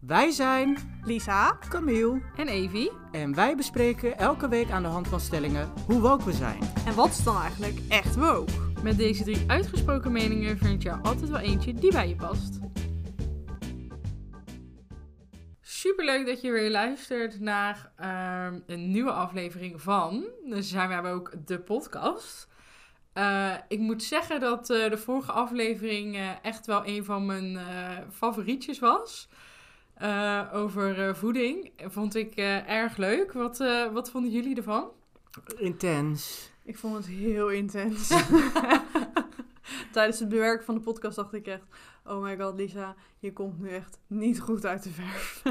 Wij zijn Lisa. Camille En Evie. en wij bespreken elke week aan de hand van stellingen hoe woke we zijn. En wat is dan eigenlijk echt woke? Met deze drie uitgesproken meningen vind je er altijd wel eentje die bij je past. Superleuk dat je weer luistert naar ehm, een nieuwe aflevering van. Dus zijn we hebben ook de podcast. Eh, ik moet zeggen dat eh, de vorige aflevering eh, echt wel een van mijn eh, favorietjes was. Eh, over eh, voeding. Vond ik eh, erg leuk. Wat, eh, wat vonden jullie ervan? Intens. Ik vond het heel intens. Tijdens het bewerken van de podcast dacht ik echt... Oh my god, Lisa, je komt nu echt niet goed uit de verf.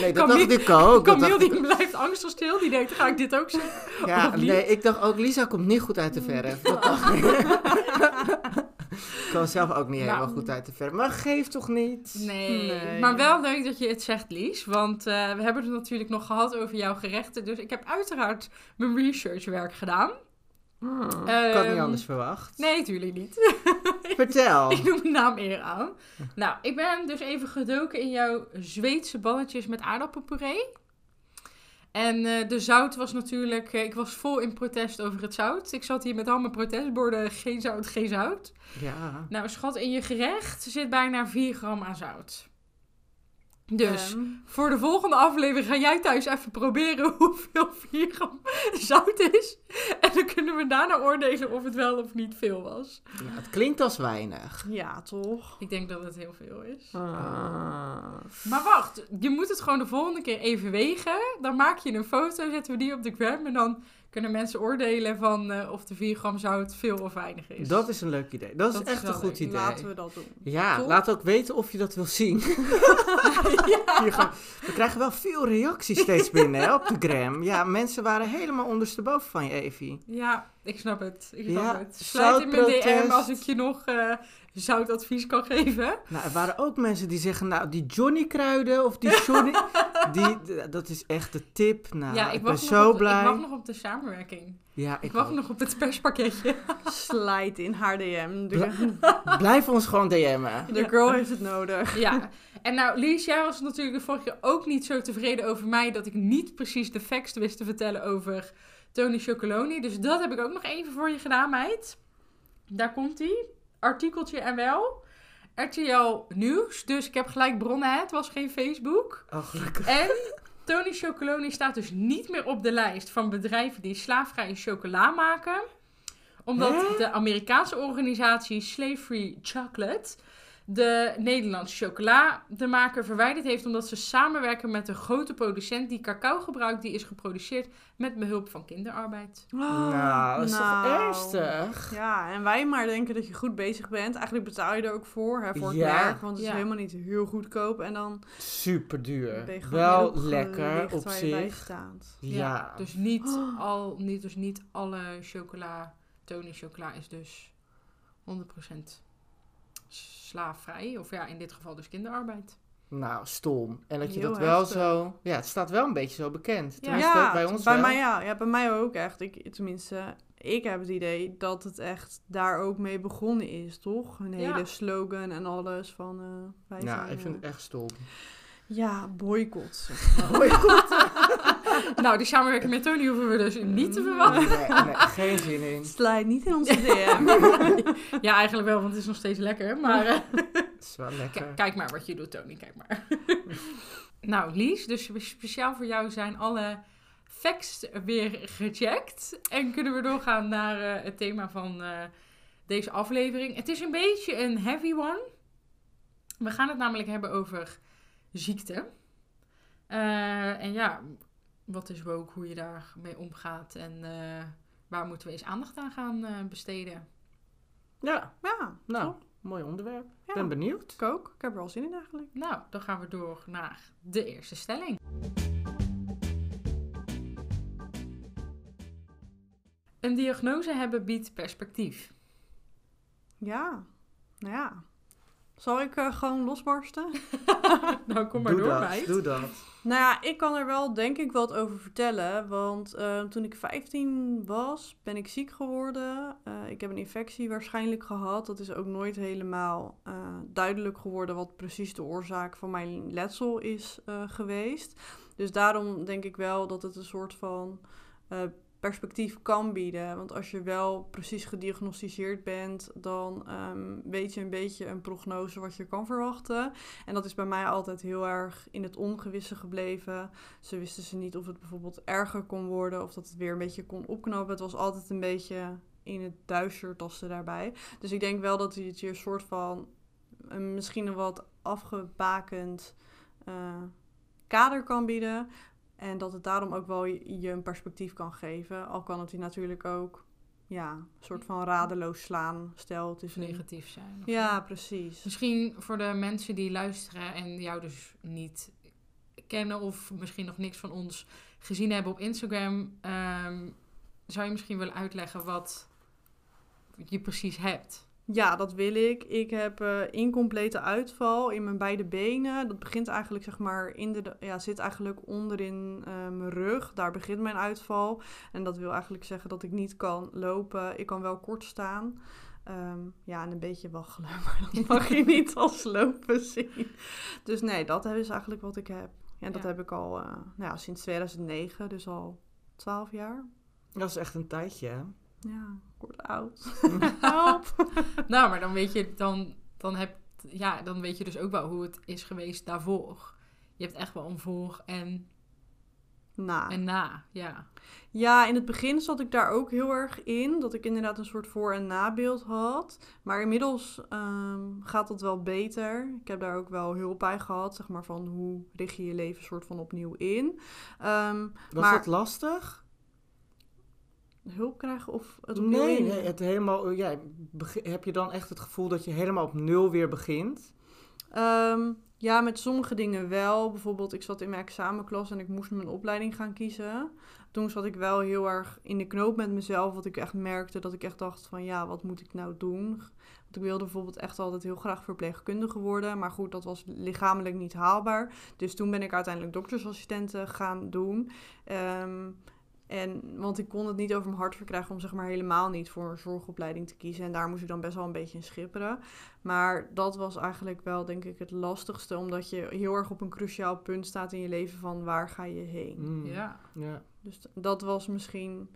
Nee, dat Camille- dacht ik ook. Camille dacht die blijft angstig stil. Die denkt, ga ik dit ook zeggen? ja, nee, ik dacht ook, Lisa komt niet goed uit de verf. Dat dacht ik. Ik kwam zelf ook niet Nou. helemaal goed uit de verf. Maar geeft toch niet? Nee. Nee. Maar wel leuk dat je het zegt, Lies. Want eh, we hebben het natuurlijk nog gehad over jouw gerechten. Dus ik heb uiteraard mijn researchwerk gedaan. Hmm, ik had niet Ehm, anders verwacht. Nee, natuurlijk niet. Vertel. Ik noem de naam eer aan. Nou, ik ben dus even gedoken in jouw Zweedse balletjes met aardappelpuree. En eh, de zout was natuurlijk... eh, ik was vol in protest over het zout. Ik zat hier met al mijn protestborden. Geen zout, geen zout. Ja. Nou, schat, in je gerecht zit bijna 4 gram aan zout. Dus Ehm, voor de volgende aflevering ga jij thuis even proberen hoeveel 4 gram zout is. En dan kunnen we daarna oordelen of het wel of niet veel was. Ja, het klinkt als weinig. ja, toch? Ik denk dat het heel veel is. Ah. Maar wacht, je moet het gewoon de volgende keer even wegen. Dan maak je een foto, zetten we die op de gram. En dan kunnen mensen oordelen van eh, of de 4 gram zout veel of weinig is. Dat is een leuk idee. Dat is Dat is echt een goed leuk. idee. Laten we dat doen. Ja, laat ook weten of je dat wil zien. Gaan- we krijgen wel veel reacties steeds binnen hè, op de gram. Ja, mensen waren helemaal ondersteboven van je, Evie. Ja, ik snap het. Ik snap Ja, het. Sluit in mijn DM als ik je nog eh zoutadvies kan geven. Nou, er waren ook mensen die zeggen, nou, die Johnny kruiden of die Johnny, die, dat is echt de tip. Nou, ja, ik, ik ben zo op, de- blij. ik wacht nog op de samenwerking. Ja, Ik, ik wacht ook. nog op het perspakketje. Slijt in haar DM. Blijf ons gewoon DM'en. de girl heeft het nodig. ja. En nou, Lies, jij was natuurlijk de vorige keer ook niet zo tevreden over mij... dat ik niet precies de facts wist te vertellen over Tony Chocoloni. Dus dat heb ik ook nog even voor je gedaan, meid. Daar komt ie. Artikeltje en wel. RTL Nieuws. Dus ik heb gelijk bronnen, hè. het was geen Facebook. Oh, gelukkig. En Tony Chocoloni staat dus niet meer op de lijst van bedrijven die slaafvrije chocola maken. Omdat Hè? de Amerikaanse organisatie Slave Free Chocolate de Nederlandse chocolademaker verwijderd heeft omdat ze samenwerken met een grote producent die cacao gebruikt die is geproduceerd met behulp van kinderarbeid. nou, dat is toch nou. ernstig? Ja, en wij maar denken dat je goed bezig bent. Eigenlijk betaal je er ook voor, hè, voor het Ja. werk. Want het is Ja. helemaal niet heel goedkoop. En dan Super duur. Wel lekker op waar je bij zich. staat. Ja. Dus niet, al, niet, dus niet alle chocola, Tony chocola is dus 100% slaafvrij. Of ja, in dit geval dus kinderarbeid. Nou, stom. En dat je Heel dat wel heftig. zo... Ja, het staat wel een beetje zo bekend. Ja. Tenminste, ja, bij ons bij wel. mij ja. ja, bij mij ook echt. Ik, tenminste, ik heb het idee dat het echt daar ook mee begonnen is, toch? Een Ja. hele slogan en alles van eh wij Ja, zijn, ik vind eh, het echt stom. Ja, boycott. zeg maar. nou, die samenwerking met Tony hoeven we dus niet te verwachten. Nee, nee, geen zin in. Slijt niet in onze DM. Ja, eigenlijk wel, want het is nog steeds lekker. Maar eh, Het is wel lekker. k- kijk maar wat je doet, Tony. Kijk maar. nou, Lies, dus spe- speciaal voor jou zijn alle facts weer gecheckt. En kunnen we doorgaan naar eh, het thema van eh, deze aflevering. Het is een beetje een heavy one. We gaan het namelijk hebben over ziekte. Eh, en ja, wat is woke, hoe je daarmee omgaat en eh, waar moeten we eens aandacht aan gaan eh, besteden. Ja, Ja, nou, mooi onderwerp. Ik Ja. ben benieuwd. Ik ook. Ik heb er al zin in eigenlijk. Nou, dan gaan we door naar de eerste stelling. Een diagnose hebben biedt perspectief. Ja, nou ja. Zal ik eh, gewoon losbarsten? nou, kom maar doe door, dat, meid. doe dat. Nou ja, ik kan er wel denk ik wat over vertellen. Want eh, toen ik 15 was, ben ik ziek geworden. Eh, ik heb een infectie waarschijnlijk gehad. Dat is ook nooit helemaal eh, duidelijk geworden wat precies de oorzaak van mijn letsel is eh, geweest. Dus daarom denk ik wel dat het een soort van eh, perspectief kan bieden. Want als je wel precies gediagnosticeerd bent, dan ehm, weet je een beetje een prognose wat je kan verwachten. En dat is bij mij altijd heel erg in het ongewisse gebleven. Ze wisten ze niet of het bijvoorbeeld erger kon worden of dat het weer een beetje kon opknappen. Het was altijd een beetje in het duister tasten daarbij. Dus ik denk wel dat het je een soort van een, misschien een wat afgebakend eh, kader kan bieden. En dat het daarom ook wel je, een perspectief kan geven. Al kan het je natuurlijk ook ja, een soort van radeloos slaan. Stel, het is negatief zijn. Ja, precies. Misschien voor de mensen die luisteren en jou dus niet kennen of misschien nog niks van ons gezien hebben op Instagram, ehm, zou je misschien willen uitleggen wat je precies hebt? Ja, dat wil ik. Ik heb eh, incomplete uitval in mijn beide benen. Dat begint eigenlijk, zeg maar, in de, ja, zit eigenlijk onderin eh, mijn rug. Daar begint mijn uitval. En dat wil eigenlijk zeggen dat ik niet kan lopen. Ik kan wel kort staan. Ehm, ja, en een beetje waggelen, maar dat mag je niet als lopen zien. Dus nee, dat is eigenlijk wat ik heb. En dat Ja. heb ik al eh, nou ja, sinds 2009, dus al 12 jaar. Dat is echt een tijdje, hè? Ja, kort oud. Help! Nou, maar dan weet je, dan, dan, heb, ja, dan weet je dus ook wel hoe het is geweest daarvoor. Je hebt echt wel een voor en, Nou. en na, ja. Ja, in het begin zat ik daar ook heel erg in. Dat ik inderdaad een soort voor- en nabeeld had. Maar inmiddels ehm, gaat dat wel beter. Ik heb daar ook wel hulp bij gehad. Zeg maar van hoe richt je je leven soort van opnieuw in. Ehm, Was Maar- dat lastig? Hulp krijgen of het opnieuw Nee, nee, het helemaal, ja, begi- heb je dan echt het gevoel dat je helemaal op nul weer begint? Ehm, ja, met sommige dingen wel. Bijvoorbeeld, ik zat in mijn examenklas en ik moest mijn opleiding gaan kiezen. Toen zat ik wel heel erg in de knoop met mezelf. Wat ik echt merkte dat ik echt dacht van ja, wat moet ik nou doen? Want ik wilde bijvoorbeeld echt altijd heel graag verpleegkundige worden. Maar goed, dat was lichamelijk niet haalbaar. Dus toen ben ik uiteindelijk doktersassistenten gaan doen. Ehm, en, want ik kon het niet over mijn hart verkrijgen om zeg maar helemaal niet voor een zorgopleiding te kiezen. En daar moest ik dan best wel een beetje in schipperen. Maar dat was eigenlijk wel, denk ik, het lastigste. Omdat je heel erg op een cruciaal punt staat in je leven van waar ga je heen. Mm, Ja, ja. Dus dat was misschien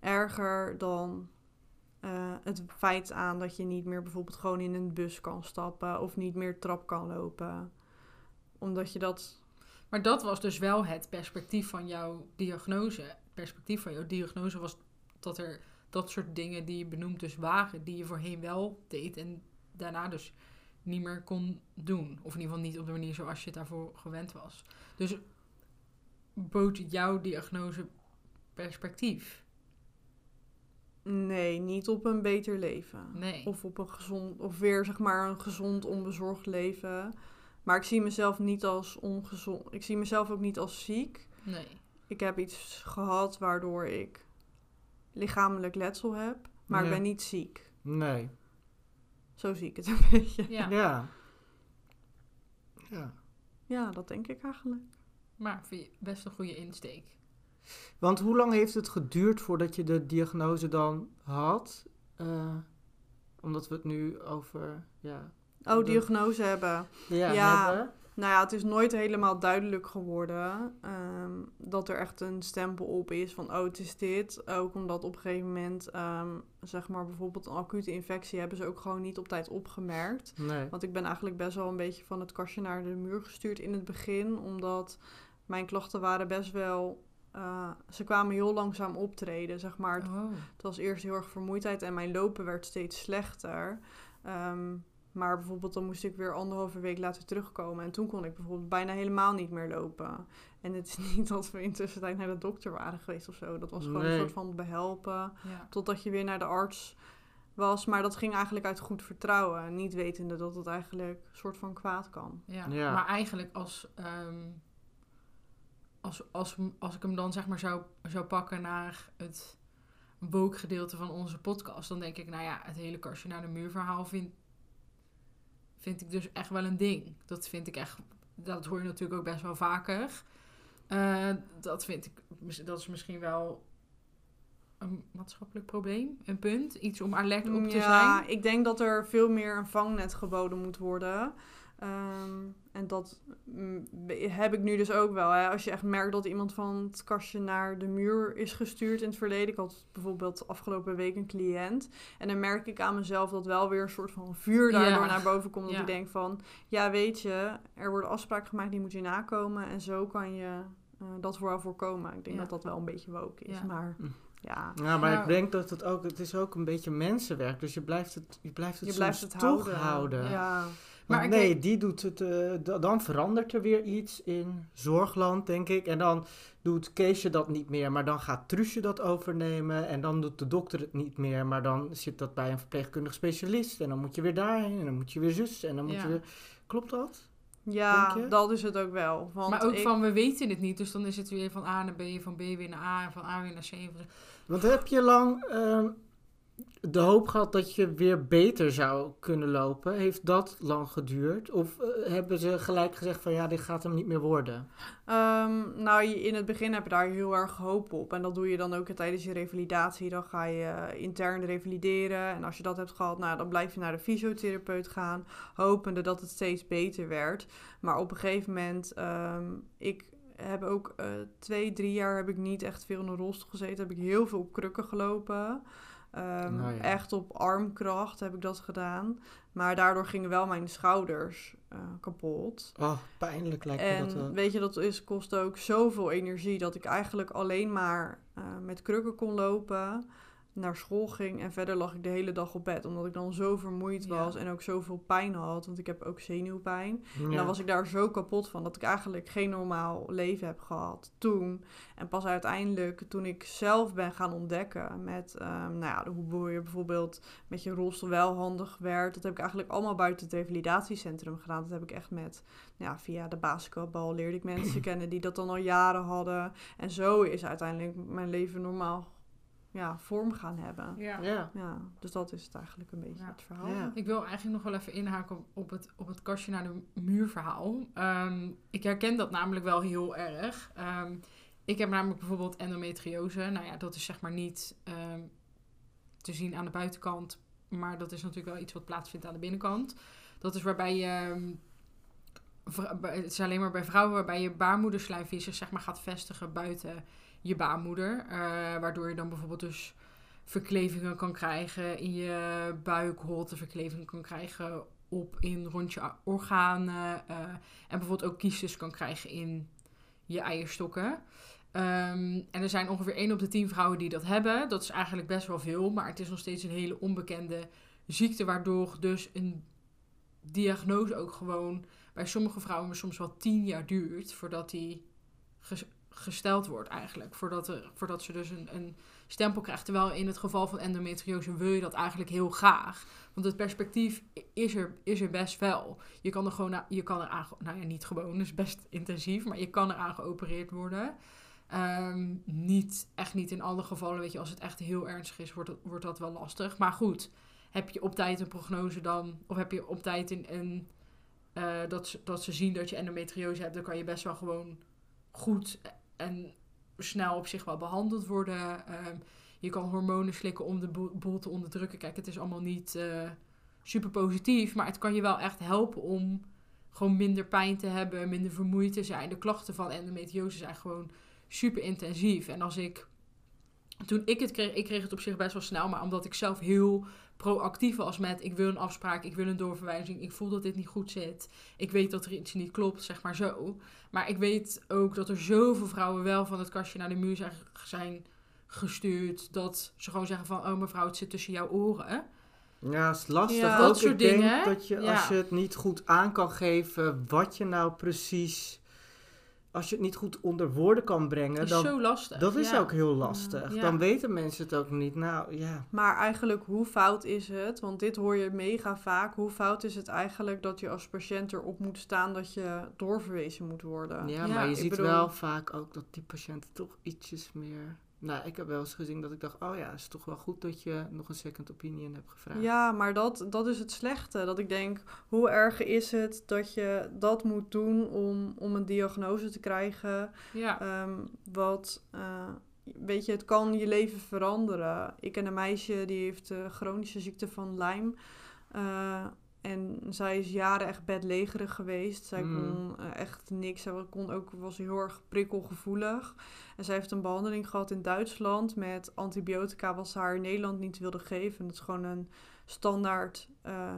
erger dan eh, het feit aan dat je niet meer bijvoorbeeld gewoon in een bus kan stappen. Of niet meer trap kan lopen. Omdat je dat... maar dat was dus wel het perspectief van jouw diagnose. Het perspectief van jouw diagnose was dat er dat soort dingen die je benoemd dus waren, die je voorheen wel deed en daarna dus niet meer kon doen. Of in ieder geval niet op de manier zoals je het daarvoor gewend was. Dus bood jouw diagnose perspectief? Nee, niet op een beter leven. Nee. Of op een gezond, of weer zeg maar een gezond, onbezorgd leven. Maar ik zie mezelf niet als ongezond. Ik zie mezelf ook niet als ziek. Nee. Ik heb iets gehad waardoor ik lichamelijk letsel heb, maar ik ben niet ziek. Nee. Zo zie ik het een beetje. Ja. Ja. Ja. Ja, dat denk ik eigenlijk. Maar vind je best een goede insteek. Want hoe lang heeft het geduurd voordat je de diagnose dan had? Eh, omdat we het nu over, ja... Oh, diagnose hebben. Ja, Ja. hebben. Nou ja, het is nooit helemaal duidelijk geworden ehm, dat er echt een stempel op is van, oh, het is dit. Ook omdat op een gegeven moment, ehm, zeg maar bijvoorbeeld een acute infectie, hebben ze ook gewoon niet op tijd opgemerkt. Nee. Want ik ben eigenlijk best wel een beetje van het kastje naar de muur gestuurd in het begin. Omdat mijn klachten waren best wel... eh, ze kwamen heel langzaam optreden, zeg maar. Het, Oh. het was eerst heel erg vermoeidheid en mijn lopen werd steeds slechter. Ehm, maar bijvoorbeeld dan moest ik weer anderhalve week later terugkomen. En toen kon ik bijvoorbeeld bijna helemaal niet meer lopen. En het is niet dat we intussen tijd naar de dokter waren geweest of zo. Dat was gewoon Nee. een soort van behelpen. Ja. Totdat je weer naar de arts was. Maar dat ging eigenlijk uit goed vertrouwen. Niet wetende dat het eigenlijk een soort van kwaad kan. Ja. Ja. Maar eigenlijk als, ehm, als, als, als ik hem dan zeg maar zou, zou pakken naar het woke gedeelte van onze podcast, dan denk ik, nou ja, het hele kastje naar de muur verhaal vind, vind ik dus echt wel een ding. Dat vind ik echt, dat hoor je natuurlijk ook best wel vaker. Eh, dat vind ik, dat is misschien wel een maatschappelijk probleem, een punt, iets om alert op te ja, zijn. ik denk dat er veel meer een vangnet geboden moet worden. Ehm, en dat mm, heb ik nu dus ook wel. Hè. Als je echt merkt dat iemand van het kastje naar de muur is gestuurd in het verleden. Ik had bijvoorbeeld afgelopen week een cliënt. En dan merk ik aan mezelf dat wel weer een soort van vuur daardoor Ja. naar boven komt. Dat Ja. ik denk van, ja weet je, er worden afspraken gemaakt die moet je nakomen. En zo kan je eh, dat vooral voorkomen. Ik denk Ja. dat dat wel een beetje woke is. Ja. Maar Hm. ja, Ja, maar Nou- ik denk dat het ook, het is ook een beetje mensenwerk. Dus je blijft het, je blijft het je soms blijft het toch houden. houden. Ja. Maar nee, die doet het, eh, da- dan verandert er weer iets in zorgland, denk ik. En dan doet Keesje dat niet meer, maar dan gaat Truusje dat overnemen. En dan doet de dokter het niet meer, maar dan zit dat bij een verpleegkundig specialist. En dan moet je weer daarheen, en dan moet je weer zus, en dan moet Ja. je weer... Klopt dat? Ja, dat is het ook wel. Want maar ook ik- van, we weten het niet. Dus dan is het weer van A naar B, van B weer naar A, en van A weer naar C. Want heb je lang ehm, de hoop gehad dat je weer beter zou kunnen lopen? Heeft dat lang geduurd? Of eh, hebben ze gelijk gezegd van ja, dit gaat hem niet meer worden? Ehm, nou, in het begin heb je daar heel erg hoop op. En dat doe je dan ook tijdens je revalidatie. Dan ga je eh, intern revalideren. En als je dat hebt gehad, nou, dan blijf je naar de fysiotherapeut gaan. Hopende dat het steeds beter werd. Maar op een gegeven moment, ehm, ik heb ook eh, twee, drie jaar heb ik niet echt veel in een rolstoel gezeten. Heb ik heel veel op krukken gelopen. Ehm, Nou ja. Echt op armkracht heb ik dat gedaan. Maar daardoor gingen wel mijn schouders eh, kapot. Oh, pijnlijk lijkt me dat wel. En weet je, dat is, kost ook zoveel energie dat ik eigenlijk alleen maar eh, met krukken kon lopen, naar school ging en verder lag ik de hele dag op bed. Omdat ik dan zo vermoeid Ja. was en ook zoveel pijn had, want ik heb ook zenuwpijn. En dan was ik daar zo kapot van dat ik eigenlijk geen normaal leven heb gehad toen. En pas uiteindelijk toen ik zelf ben gaan ontdekken met ehm, nou ja, hoe je bijvoorbeeld met je rolstoel wel handig werd. Dat heb ik eigenlijk allemaal buiten het revalidatiecentrum gedaan. Dat heb ik echt met, nou ja, via de basketbal leerde ik mensen kennen die dat dan al jaren hadden. En zo is uiteindelijk mijn leven normaal ja, vorm gaan hebben. Ja. Ja. Ja, dus dat is het eigenlijk een beetje Ja. het verhaal. Ja. Ik wil eigenlijk nog wel even inhaken op, het, op het kastje naar de muur verhaal. Ehm, ik herken dat namelijk wel heel erg. Ehm, ik heb namelijk bijvoorbeeld endometriose. Nou ja, dat is zeg maar niet ehm, te zien aan de buitenkant. Maar dat is natuurlijk wel iets wat plaatsvindt aan de binnenkant. Dat is waarbij je... ehm, Het is alleen maar bij vrouwen waarbij je baarmoederslijmvlies zich zeg maar gaat vestigen buiten je baarmoeder. Eh, waardoor je dan bijvoorbeeld dus verklevingen kan krijgen in je buikholte, verklevingen kan krijgen op in rond je organen eh, en bijvoorbeeld ook kiestes kan krijgen in je eierstokken. Ehm, en er zijn ongeveer 1 op de 10 vrouwen die dat hebben. Dat is eigenlijk best wel veel, maar het is nog steeds een hele onbekende ziekte, waardoor dus een diagnose ook gewoon bij sommige vrouwen soms wel 10 jaar duurt voordat die gesteld wordt eigenlijk. Voordat, er, voordat ze dus een, een stempel krijgt. Terwijl in het geval van endometriose wil je dat eigenlijk heel graag. Want het perspectief is er, is er best wel. Je kan er gewoon, je kan er nou ja, niet gewoon, dus best intensief, maar je kan eraan geopereerd worden. Ehm, niet, echt niet in alle gevallen, weet je, als het echt heel ernstig is, wordt, wordt dat wel lastig. Maar goed, heb je op tijd een prognose dan, of heb je op tijd een, een eh, dat, ze, dat ze zien dat je endometriose hebt, dan kan je best wel gewoon goed en snel op zich wel behandeld worden. Ehm, je kan hormonen slikken om de boel, te onderdrukken. Kijk, het is allemaal niet eh, super positief, maar het kan je wel echt helpen om gewoon minder pijn te hebben, minder vermoeid te zijn. De klachten van endometriose zijn gewoon super intensief. En als ik, toen ik het kreeg, ik kreeg het op zich best wel snel, maar omdat ik zelf heel proactief was met ik wil een afspraak, ik wil een doorverwijzing, ik voel dat dit niet goed zit, ik weet dat er iets niet klopt, zeg maar zo. Maar ik weet ook dat er zoveel vrouwen wel van het kastje naar de muur zijn, zijn gestuurd, dat ze gewoon zeggen van, oh mevrouw, het zit tussen jouw oren. Ja, is lastig. Ja. Ook Dat soort ik denk dingen, dat je, ja. als je het niet goed aan kan geven, wat je nou precies... Als je het niet goed onder woorden kan brengen, Dat is dan... zo lastig. Dat is ja. ook heel lastig. Ja. Dan weten mensen het ook niet. Nou, ja. Maar eigenlijk, hoe fout is het? Want dit hoor je mega vaak. Hoe fout is het eigenlijk dat je als patiënt erop moet staan dat je doorverwezen moet worden? Ja, Ja, maar je ziet bedoel- wel vaak ook dat die patiënten toch ietsjes meer nou, ik heb wel eens gezien dat ik dacht, oh ja, het is toch wel goed dat je nog een second opinion hebt gevraagd. Ja, maar dat, dat is het slechte. Dat ik denk, hoe erg is het dat je dat moet doen om, om een diagnose te krijgen? Ja. Ehm, wat, eh, weet je, het kan je leven veranderen. Ik ken een meisje die heeft de chronische ziekte van Lyme. Eh, en zij is jaren echt bedlegerig geweest. Zij Mm. kon eh, echt niks. Zij kon ook, was heel erg prikkelgevoelig. En zij heeft een behandeling gehad in Duitsland met antibiotica wat ze haar in Nederland niet wilde geven. En dat is gewoon een standaard eh,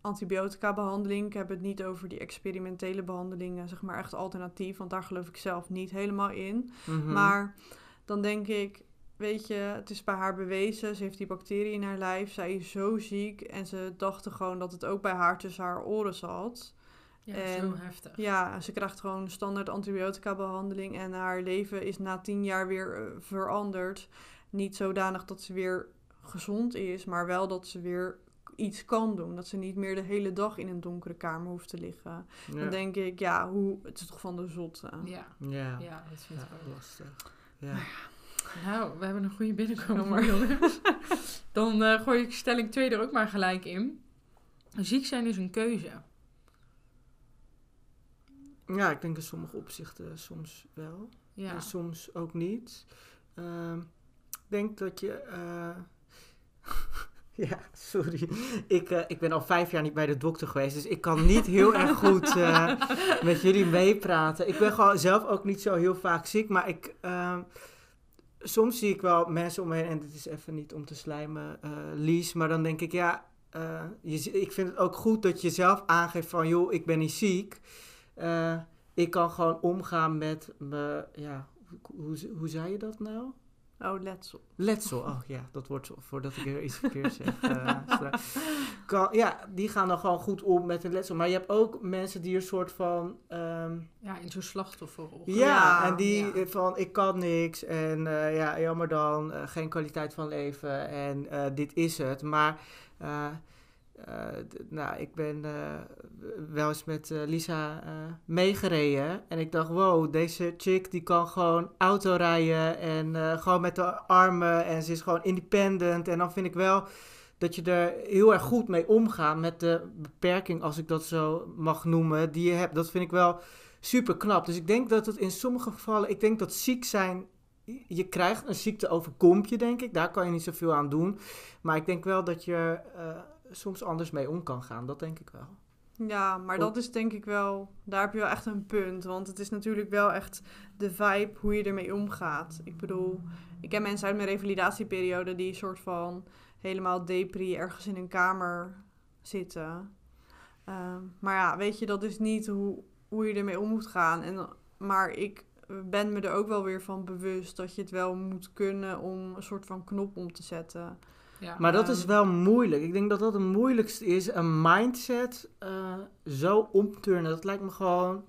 antibiotica behandeling. Ik heb het niet over die experimentele behandelingen, zeg maar echt alternatief. Want daar geloof ik zelf niet helemaal in. Mhm. Maar dan denk ik, weet je, het is bij haar bewezen. Ze heeft die bacterie in haar lijf. Zij is zo ziek. En ze dachten gewoon dat het ook bij haar tussen haar oren zat. ja, en- zo heftig. Ja, ze krijgt gewoon standaard antibiotica behandeling. En haar leven is na tien jaar weer eh, veranderd. Niet zodanig dat ze weer gezond is, maar wel dat ze weer iets kan doen. Dat ze niet meer de hele dag in een donkere kamer hoeft te liggen. ja. Dan denk ik, ja, hoe, het is toch van de zotte. Ja, ja. ja, dat vind ik Ja, ook. lastig. Ja. Nou, we hebben een goede binnenkomer, jongens. Dan eh, gooi ik stelling 2 er ook maar gelijk in. Ziek zijn is een keuze. ja, ik denk in sommige opzichten soms wel. Ja. En soms ook niet. Ehm, ik denk dat je. eh, ja, sorry. Ik, eh, ik ben al vijf jaar niet bij de dokter geweest. Dus ik kan niet heel erg goed met jullie meepraten. Ik ben gewoon zelf ook niet zo heel vaak ziek. Maar ik. Soms zie ik wel mensen om me heen. En dit is even niet om te slijmen, eh Lies. Maar dan denk ik, ja. eh, je, ik vind het ook goed dat je zelf aangeeft van. joh, ik ben niet ziek. Eh, ik kan gewoon omgaan met me. Ja, hoe, hoe zei je dat nou? Oh, letsel. Letsel. Oh ja, dat wordt zo, voordat ik er iets verkeerd zeg. eh, kan, ja, die gaan dan gewoon goed om met een letsel. Maar je hebt ook mensen die een soort van. ehm, ja, in zo'n slachtofferrol. ja, Ja, en die ja. eh, van ik kan niks en eh, ja, jammer dan, geen kwaliteit van leven en eh, dit is het. Maar eh, nou, ik ben eh, wel eens met eh, Lisa meegereden en ik dacht, wow, deze chick die kan gewoon auto rijden en gewoon met de armen en ze is gewoon independent. En dan vind ik wel dat je er heel erg goed mee omgaat met de beperking, als ik dat zo mag noemen, die je hebt. Dat vind ik wel super knap. Dus ik denk dat het in sommige gevallen, ik denk dat ziek zijn, je krijgt een ziekte overkomt je, denk ik. Daar kan je niet zoveel aan doen. Maar ik denk wel dat je soms anders mee om kan gaan. Dat denk ik wel. Ja, maar dat is denk ik wel, daar heb je wel echt een punt. Want het is natuurlijk wel echt de vibe hoe je ermee omgaat. Ik bedoel, ik ken mensen uit mijn revalidatieperiode die soort van helemaal depri ergens in een kamer zitten. Ehm, maar ja, weet je, dat is niet hoe, hoe je ermee om moet gaan. En, maar ik ben me er ook wel weer van bewust dat je het wel moet kunnen om een soort van knop om te zetten. Ja. Maar dat is wel moeilijk. Ik denk dat dat het moeilijkste is. Een mindset eh, zo omturnen. Dat lijkt me gewoon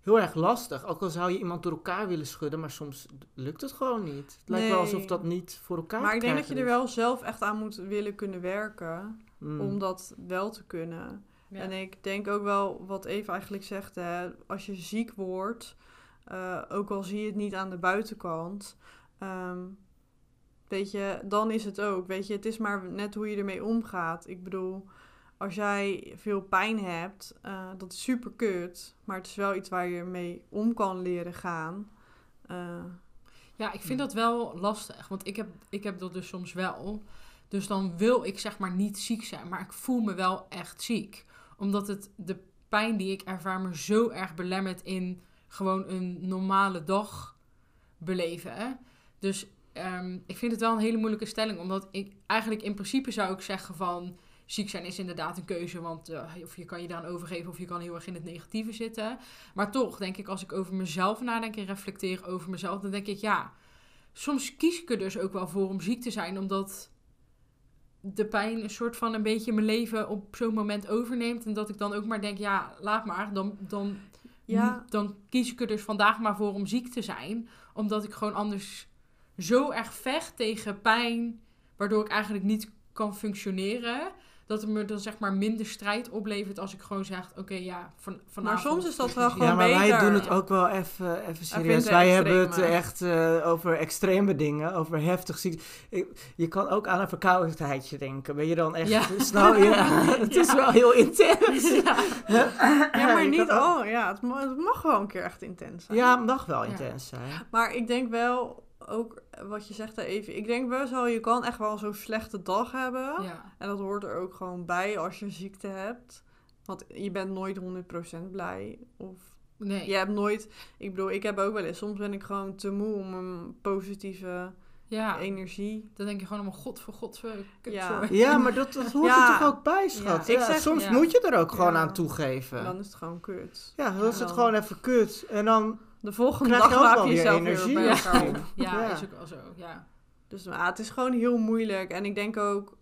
heel erg lastig. Ook al zou je iemand door elkaar willen schudden. Maar soms lukt het gewoon niet. Het lijkt wel alsof dat niet voor elkaar Maar te ik denk dat je er wel zelf echt aan moet willen kunnen werken. Mm. om dat wel te kunnen. Ja. En ik denk ook wel wat Eva eigenlijk zegt, hè, als je ziek wordt, eh, ook al zie je het niet aan de buitenkant, ehm, weet je, dan is het ook. Weet je, het is maar net hoe je ermee omgaat. Ik bedoel, als jij veel pijn hebt, eh, dat is super kut, maar het is wel iets waar je mee om kan leren gaan. Eh, Ja, ik vind dat wel lastig. Want ik heb, ik heb dat dus soms wel. Dus dan wil ik zeg maar niet ziek zijn. Maar ik voel me wel echt ziek. Omdat het de pijn die ik ervaar me zo erg belemmert in gewoon een normale dag beleven. hè. Dus ehm, ik vind het wel een hele moeilijke stelling. Omdat ik eigenlijk in principe zou ik zeggen van... Ziek zijn is inderdaad een keuze, want eh, of je kan je daaraan overgeven of je kan heel erg in het negatieve zitten. Maar toch denk ik, als ik over mezelf nadenk en reflecteer over mezelf, dan denk ik ja, soms kies ik er dus ook wel voor om ziek te zijn, omdat de pijn een soort van een beetje mijn leven op zo'n moment overneemt. En dat ik dan ook maar denk, ja, laat maar, dan, dan, ja, dan kies ik er dus vandaag maar voor om ziek te zijn. Omdat ik gewoon anders zo erg vecht tegen pijn, waardoor ik eigenlijk niet kan functioneren. Dat het me dan zeg maar minder strijd oplevert als ik gewoon zeg, oké, ja, van, vanavond... Maar soms is dat wel gewoon Ja, maar wij beter. doen het ook wel even, even serieus. Wij hebben het extreme. echt eh, over extreme dingen, over heftig ziek. Je kan ook aan een verkoudheidje denken. Ben je dan echt Ja. snel? Ja, het is wel heel intens. Ja. Ja, maar niet ook- al. Ja, het, ma- het mag wel een keer echt intens zijn. Ja, het mag wel Ja. intens zijn. Maar ik denk wel, ook wat je zegt daar even. Ik denk best wel, je kan echt wel zo'n slechte dag hebben. Ja. En dat hoort er ook gewoon bij als je ziekte hebt. Want je bent nooit 100% blij. Of Nee. je hebt nooit... Ik bedoel, ik heb ook wel eens... Soms ben ik gewoon te moe om een positieve Ja. energie... Dan denk je gewoon allemaal, god voor god, Ja. maar dat, dat hoort Ja. er toch ook bij, schat? Ja, ik Ja, zeg- soms ja. moet je er ook gewoon Ja. aan toegeven. Dan is het gewoon kut. ja, dan is het dan- gewoon even kut. En dan, De volgende Krijg dag wel je jezelf weer energie. bij Ja. elkaar op. Ja, Ja. is ook wel zo, ja. Dus ja, het is gewoon heel moeilijk. En ik denk ook,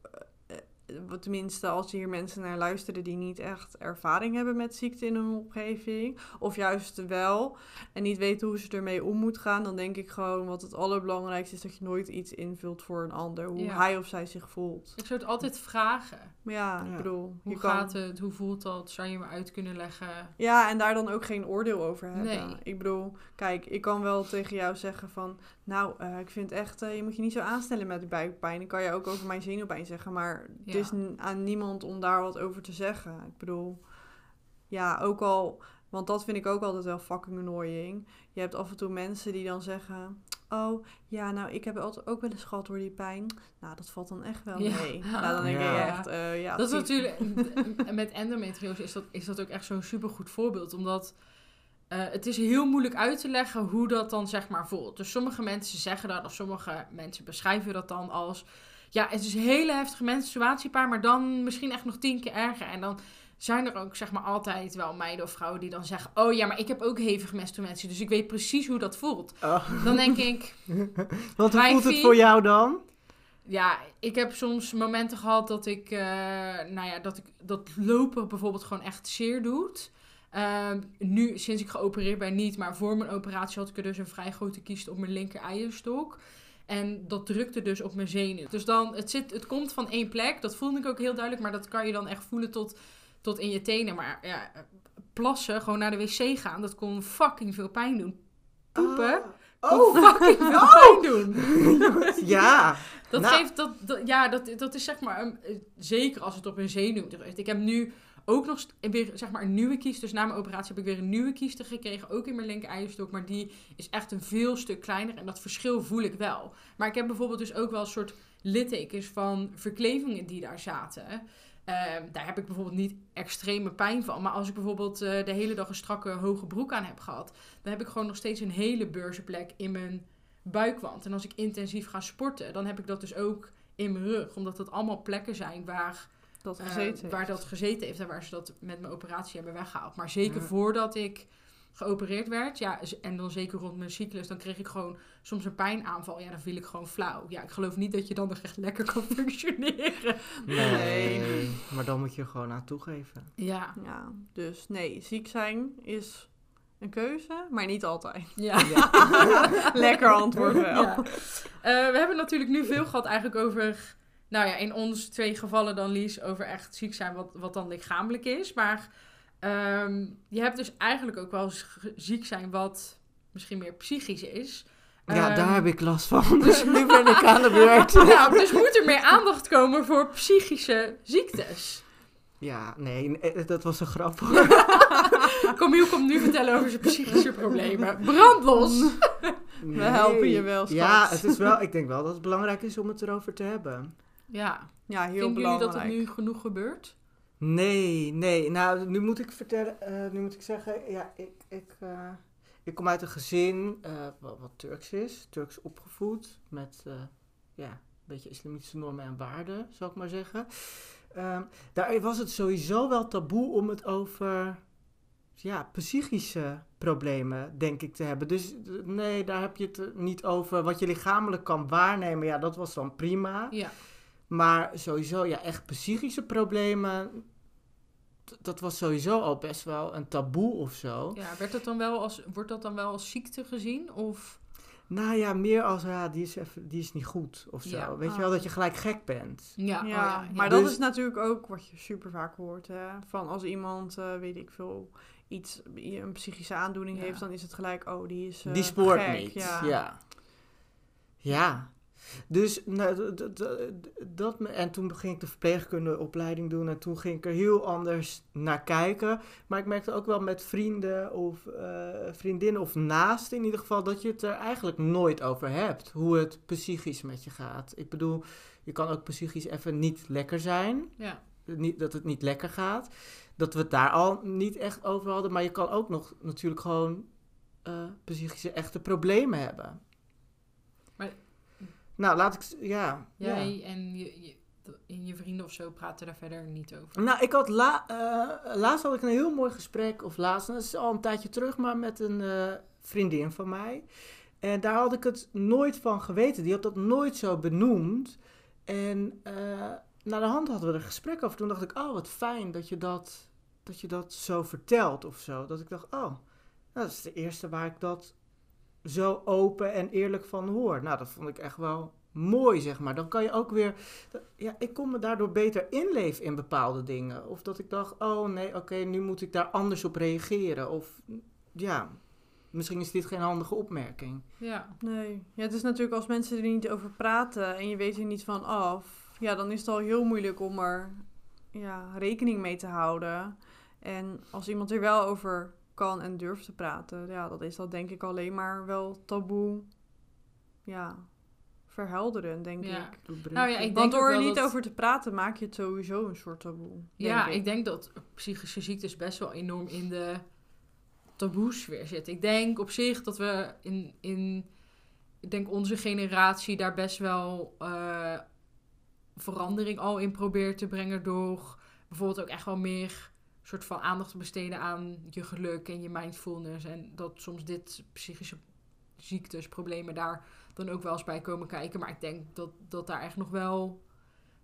eh, eh, wat tenminste als hier mensen naar luisteren die niet echt ervaring hebben met ziekte in hun omgeving, of juist wel, en niet weten hoe ze ermee om moet gaan, dan denk ik gewoon wat het allerbelangrijkste is dat je nooit iets invult voor een ander, hoe Ja. hij of zij zich voelt. Ik zou het altijd vragen. Ja, ik bedoel, Hoe je kan... gaat het? Hoe voelt dat? Zou je me uit kunnen leggen? Ja, en daar dan ook geen oordeel over hebben. Nee. Ik bedoel, kijk, ik kan wel tegen jou zeggen van... Nou, eh, ik vind echt, eh, je moet je niet zo aanstellen met de buikpijn. Ik kan je ook over mijn zenuwpijn zeggen. Maar het is aan niemand om daar wat over te zeggen. Ik bedoel, ja, ook al... Want dat vind ik ook altijd wel fucking annoying. Je hebt af en toe mensen die dan zeggen... Oh, ja, nou, ik heb altijd ook wel eens gehad door die pijn. Nou, dat valt dan echt wel Ja. mee. Nou, dan denk Ja. je echt, eh, ja... dat is natuurlijk, met endometriose is dat, is dat ook echt zo'n supergoed voorbeeld. Omdat eh, het is heel moeilijk uit te leggen hoe dat dan zeg maar voelt. Dus sommige mensen zeggen dat, of sommige mensen beschrijven dat dan als... Ja, het is een hele heftige menstruatiepaar, maar dan misschien echt nog tien keer erger. En dan zijn er ook zeg maar altijd wel meiden of vrouwen die dan zeggen... Oh ja, maar ik heb ook hevige menstruatie, dus ik weet precies hoe dat voelt. oh. Dan denk ik... Hoe voelt het voor jou dan? Ja, ik heb soms momenten gehad dat ik, eh, nou ja, dat ik dat lopen bijvoorbeeld gewoon echt zeer doet. Ehm, nu, sinds ik geopereerd ben, niet. Maar voor mijn operatie had ik er dus een vrij grote kiest op mijn linker eierstok. En dat drukte dus op mijn zenuw. Dus dan, het, zit, het komt van één plek. Dat voelde ik ook heel duidelijk. Maar dat kan je dan echt voelen tot, tot in je tenen. Maar ja, plassen, gewoon naar de wc gaan, dat kon fucking veel pijn doen. Poepen, Oh, kon oh. fucking veel pijn doen. ja. Dat Nou. geeft, dat, dat- ja, dat, dat is zeg maar, een- eh, zeker als het op een zenuw drukt. Ik heb nu ook nog weer, zeg maar, een nieuwe kies. Dus na mijn operatie heb ik weer een nieuwe kieste gekregen, ook in mijn linker eierstok. Maar die is echt een veel stuk kleiner en dat verschil voel ik wel. Maar ik heb bijvoorbeeld dus ook wel een soort littekens van verklevingen die daar zaten. Ehm, daar heb ik bijvoorbeeld niet extreme pijn van. Maar als ik bijvoorbeeld eh, de hele dag een strakke hoge broek aan heb gehad, dan heb ik gewoon nog steeds een hele beurzenplek in mijn buikwand. En als ik intensief ga sporten, dan heb ik dat dus ook in mijn rug. Omdat dat allemaal plekken zijn waar, dat eh, gezeten heeft. waar dat gezeten heeft en waar ze dat met mijn operatie hebben weggehaald. Maar zeker Ja. voordat ik geopereerd werd, ja, en dan zeker rond mijn cyclus, dan kreeg ik gewoon soms een pijnaanval. Ja, dan viel ik gewoon flauw. Ja, ik geloof niet dat je dan nog echt lekker kan functioneren. Nee, Nee. maar dan moet je er gewoon aan toegeven. Ja. Ja, dus nee, ziek zijn is een keuze, maar niet altijd. Ja. Lekker antwoord wel. Ja. Eh, we hebben natuurlijk nu veel gehad eigenlijk over, nou ja, in ons twee gevallen dan Lies, over echt ziek zijn, wat, wat dan lichamelijk is. Maar ehm, je hebt dus eigenlijk ook wel ziek zijn wat misschien meer psychisch is. Ja, Ehm, daar heb ik last van. Dus nu ben ik aan de beurt. Dus moet er meer aandacht komen voor psychische ziektes. Ja, nee, nee, dat was een grap. Camille komt nu vertellen over zijn psychische problemen. Brandlos! We helpen je wel, schat. Ja, het is wel, ik denk wel dat het belangrijk is om het erover te hebben. Ja, Ja, heel vinden jullie belangrijk. dat het nu genoeg gebeurt? Nee, nee. Nou, nu moet ik vertellen, eh, nu moet ik zeggen, ja, ik, ik, eh, ik kom uit een gezin eh, wat, wat Turks is, Turks opgevoed, met ja, een beetje islamitische normen en waarden, zou ik maar zeggen. Ehm, daar was het sowieso wel taboe om het over ja, psychische problemen, denk ik, te hebben. Dus nee, daar heb je het niet over. Wat je lichamelijk kan waarnemen, ja, dat was dan prima. Ja. Maar sowieso, ja, echt psychische problemen. Dat was sowieso al best wel een taboe of zo. Ja, werd dat dan wel als, wordt dat dan wel als ziekte gezien? Of... Nou ja, meer als, ja, die is, even, die is niet goed of zo. Ja. Weet je Ah. wel, dat je gelijk gek bent. Ja, Ja, oh ja, ja. maar Dus- dat is natuurlijk ook wat je super vaak hoort. Hè? Van als iemand, eh, weet ik veel, iets, een psychische aandoening Ja. heeft, dan is het gelijk, oh, die is eh, die spoort gek. niet. Ja. Ja. Dus nou, dat, me- en toen ging ik de verpleegkundeopleiding doen en toen ging ik er heel anders naar kijken. Maar ik merkte ook wel met vrienden of eh, vriendinnen of naast in ieder geval dat je het er eigenlijk nooit over hebt. Hoe het psychisch met je gaat. Ik bedoel, je kan ook psychisch even niet lekker zijn. Ja. Niet, dat het niet lekker gaat. Dat we het daar al niet echt over hadden. Maar je kan ook nog natuurlijk gewoon eh, psychische echte problemen hebben. Nou, laat ik... Ja. ja. Jij en je, je, en je vrienden of zo praten daar verder niet over. Nou, ik had la, eh, laatst had ik een heel mooi gesprek, of laatst, dat is al een tijdje terug, maar met een eh, vriendin van mij. En daar had ik het nooit van geweten. Die had dat nooit zo benoemd. En eh naar de hand hadden we er een gesprek over. Toen dacht ik, oh, wat fijn dat je dat, dat je dat zo vertelt of zo. Dat ik dacht, oh, nou, dat is de eerste waar ik dat zo open en eerlijk van hoor. Nou, dat vond ik echt wel mooi, zeg maar. Dan kan je ook weer ja, ik kon me daardoor beter inleven in bepaalde dingen. Of dat ik dacht, oh nee, oké, nu moet ik daar anders op reageren. Of ja, misschien is dit geen handige opmerking. Ja. Nee. Ja, het is natuurlijk als mensen er niet over praten en je weet er niet van af, ja, dan is het al heel moeilijk om er ja, rekening mee te houden. En als iemand er wel over kan en durft te praten, ja, dan is dat denk ik alleen maar wel taboe, ja, verhelderend, denk Ja. ik. Nou ja, ik denk Want door er niet dat- over te praten, maak je het sowieso een soort taboe. Ja, denk ik denk dat psychische ziektes best wel enorm in de taboesfeer zitten. Ik denk op zich dat we in, in ik denk onze generatie daar best wel eh, verandering al in probeert te brengen door bijvoorbeeld ook echt wel meer soort van aandacht te besteden aan je geluk en je mindfulness en dat soms dit psychische ziektes, problemen daar dan ook wel eens bij komen kijken. Maar ik denk dat, dat daar echt nog wel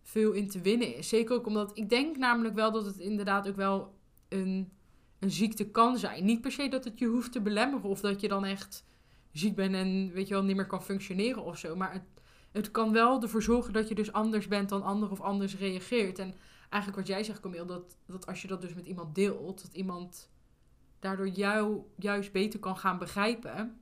veel in te winnen is. Zeker ook omdat ik denk namelijk wel dat het inderdaad ook wel een, een ziekte kan zijn. Niet per se dat het je hoeft te belemmeren of dat je dan echt ziek bent en weet je wel niet meer kan functioneren of zo. Maar het, het kan wel ervoor zorgen dat je dus anders bent dan anderen of anders reageert. En eigenlijk wat jij zegt, Camille, dat, dat als je dat dus met iemand deelt, dat iemand daardoor jou juist beter kan gaan begrijpen.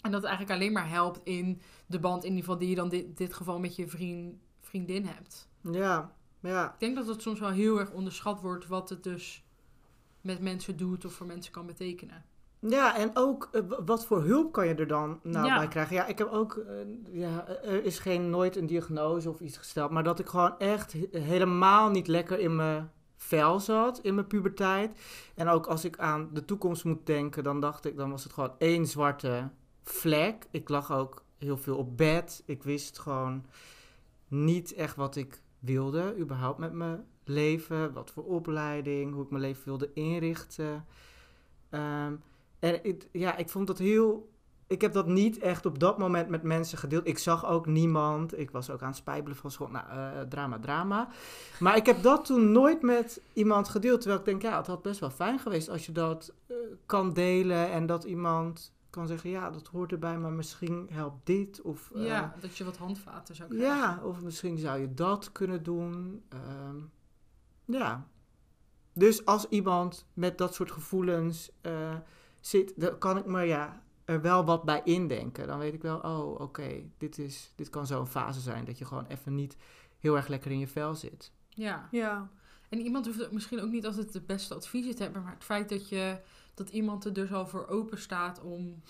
En dat het eigenlijk alleen maar helpt in de band, in ieder geval die je dan dit, dit geval met je vriend, vriendin hebt. Ja, ja. Ik denk dat het soms wel heel erg onderschat wordt wat het dus met mensen doet of voor mensen kan betekenen. Ja, en ook eh, wat voor hulp kan je er dan nou Ja. bij krijgen? Ja, ik heb ook, eh, ja, er is geen nooit een diagnose of iets gesteld, maar dat ik gewoon echt he- helemaal niet lekker in mijn vel zat in mijn puberteit. En ook als ik aan de toekomst moet denken, dan dacht ik, dan was het gewoon één zwarte vlek. Ik lag ook heel veel op bed. Ik wist gewoon niet echt wat ik wilde, überhaupt met mijn leven, wat voor opleiding, hoe ik mijn leven wilde inrichten. Ehm, en ik, ja, ik vond dat heel. Ik heb dat niet echt op dat moment met mensen gedeeld. Ik zag ook niemand. Ik was ook aan het spijbelen van school. Nou, eh, drama, drama. Maar ik heb dat toen nooit met iemand gedeeld. Terwijl ik denk, ja, het had best wel fijn geweest als je dat eh, kan delen. En dat iemand kan zeggen, ja, dat hoort erbij, maar misschien helpt dit. Of, eh, ja, dat je wat handvaten zou krijgen. ja, of misschien zou je dat kunnen doen. Ehm, ja. Dus als iemand met dat soort gevoelens zit, dan kan ik me ja, er wel wat bij indenken. Dan weet ik wel, oh, oké, dit dit, dit kan zo'n fase zijn dat je gewoon even niet heel erg lekker in je vel zit. Ja. Ja, En iemand hoeft misschien ook niet altijd de beste adviezen te hebben, maar het feit dat, je, dat iemand er dus al voor open staat om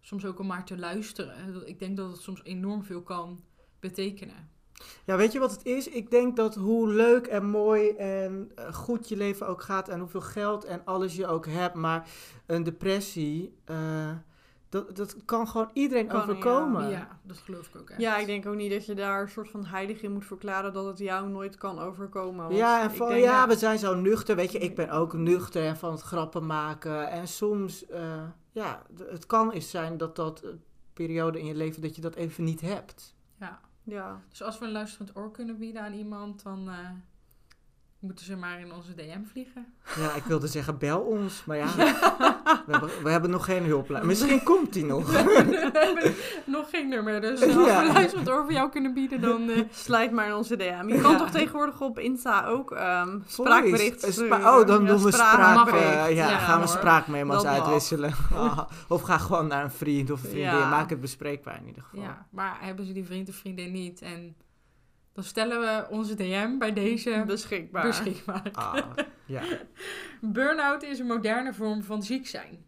soms ook om maar te luisteren. Ik denk dat het soms enorm veel kan betekenen. Ja, weet je wat het is? Ik denk dat hoe leuk en mooi en eh, goed je leven ook gaat en hoeveel geld en alles je ook hebt, maar een depressie, eh, dat, dat kan gewoon iedereen Kan, overkomen. Ja, dat geloof ik ook echt. ja, ik denk ook niet dat je daar een soort van heilig in moet verklaren dat het jou nooit kan overkomen. want Ja, en van, denk, ja, we zijn zo nuchter. Weet je, ik ben ook nuchter en van het grappen maken. En soms, eh, ja, het kan eens zijn dat dat een periode in je leven dat je dat even niet hebt. Ja. Ja, Dus als we een luisterend oor kunnen bieden aan iemand, dan eh, Moeten ze maar in onze DM vliegen. Ja, ik wilde zeggen, bel ons. Maar ja, we hebben, we hebben nog geen hulplijn. Misschien komt die nog. We hebben nog geen nummer, dus als Ja. we luisteren over jou kunnen bieden, dan... eh, Slijt maar in onze DM. Je kan Ja. toch tegenwoordig op Insta ook ehm spraakbericht Voice. sturen? Spa- oh, dan doen we spraak. eh, ja, gaan we mag. uitwisselen. Ah, of ga gewoon naar een vriend of een vriendin. Maak het bespreekbaar in ieder geval. ja, maar hebben ze die vriend of vriendin niet en dan stellen we onze DM bij deze Beschikbaar. beschikbaar. Ah, ja. Burnout is een moderne vorm van ziek zijn.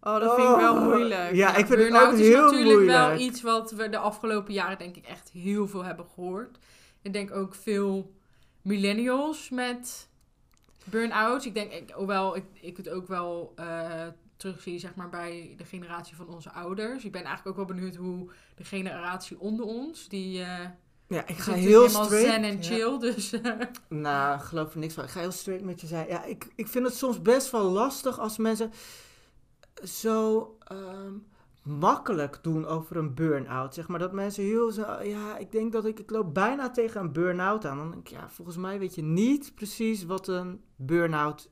Oh, dat vind ik wel Oh, moeilijk. Ja, ik vind het Burnout ook is heel natuurlijk moeilijk. wel iets wat we de afgelopen jaren denk ik echt heel veel hebben gehoord. Ik denk ook veel millennials met burn-outs. Ik denk, ik, hoewel ik, ik het ook wel eh, terugzie zeg maar, bij de generatie van onze ouders. Ik ben eigenlijk ook wel benieuwd hoe de generatie onder ons, die eh Ja, ik ga heel straight. zen en ja. chill. Dus eh, Nou, geloof er niks van. Ik ga heel straight met je zijn. Ja, ik, ik vind het soms best wel lastig als mensen zo ehm, makkelijk doen over een burn-out. Zeg maar dat mensen heel zo, ja, ik denk dat ik, ik loop bijna tegen een burn-out aan. Dan denk ik, ja, volgens mij weet je niet precies wat een burn-out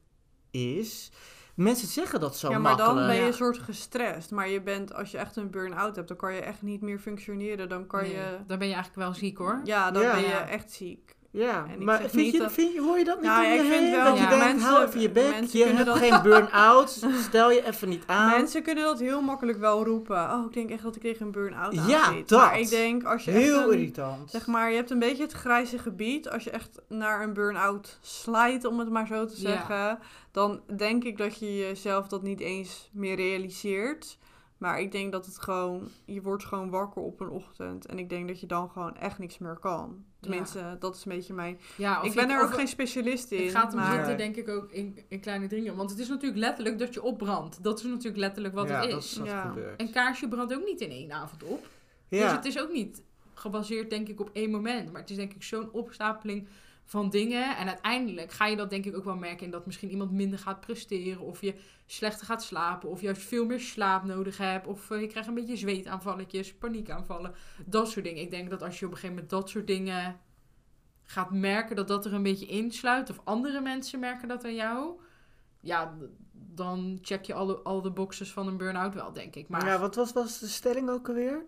is. Mensen zeggen dat zo ja, maar makkelijk. dan ben je een soort gestrest. Maar je bent, als je echt een burn-out hebt, dan kan je echt niet meer functioneren. Dan kan nee, je... dan ben je eigenlijk wel ziek hoor. Ja, dan Ja. ben je echt ziek. Ja, En maar vind niet je, dat- vind je, hoor je dat niet Nou, om ja, je ik vind wel- dat je denkt, mensen- hou even je bek, je hebt dat- geen burn-out, stel je even niet aan. Mensen kunnen dat heel makkelijk wel roepen. Oh, ik denk echt dat ik tegen een burn-out aan Ja, zit. dat. Maar ik denk, als je echt Heel een- irritant. Zeg maar, je hebt een beetje het grijze gebied. Als je echt naar een burn-out slijt, om het maar zo te Ja. zeggen. Dan denk ik dat je jezelf dat niet eens meer realiseert. Maar ik denk dat het gewoon... Je wordt gewoon wakker op een ochtend. En ik denk dat je dan gewoon echt niks meer kan. Tenminste, dat is een beetje mijn... Ja, ik ben er ook geen specialist in. Het gaat hem maar... denk ik, ook in, in kleine dingen. Want het is natuurlijk letterlijk dat je opbrandt. Dat is natuurlijk letterlijk wat ja, het dat is. wat Ja. gebeurt. Een kaarsje brandt ook niet in één avond op. Dus het is ook niet gebaseerd, denk ik, op één moment. Maar het is denk ik zo'n opstapeling van dingen. En uiteindelijk ga je dat denk ik ook wel merken in dat misschien iemand minder gaat presteren. Of je slechter gaat slapen. Of juist veel meer slaap nodig hebt. Of eh, je krijgt een beetje zweetaanvalletjes, paniekaanvallen. Dat soort dingen. Ik denk dat als je op een gegeven moment dat soort dingen gaat merken dat dat er een beetje insluit. Of andere mensen merken dat aan jou. Ja, dan check je alle, al de boxes van een burn-out wel, denk ik. Maar ja, wat was, was de stelling ook alweer?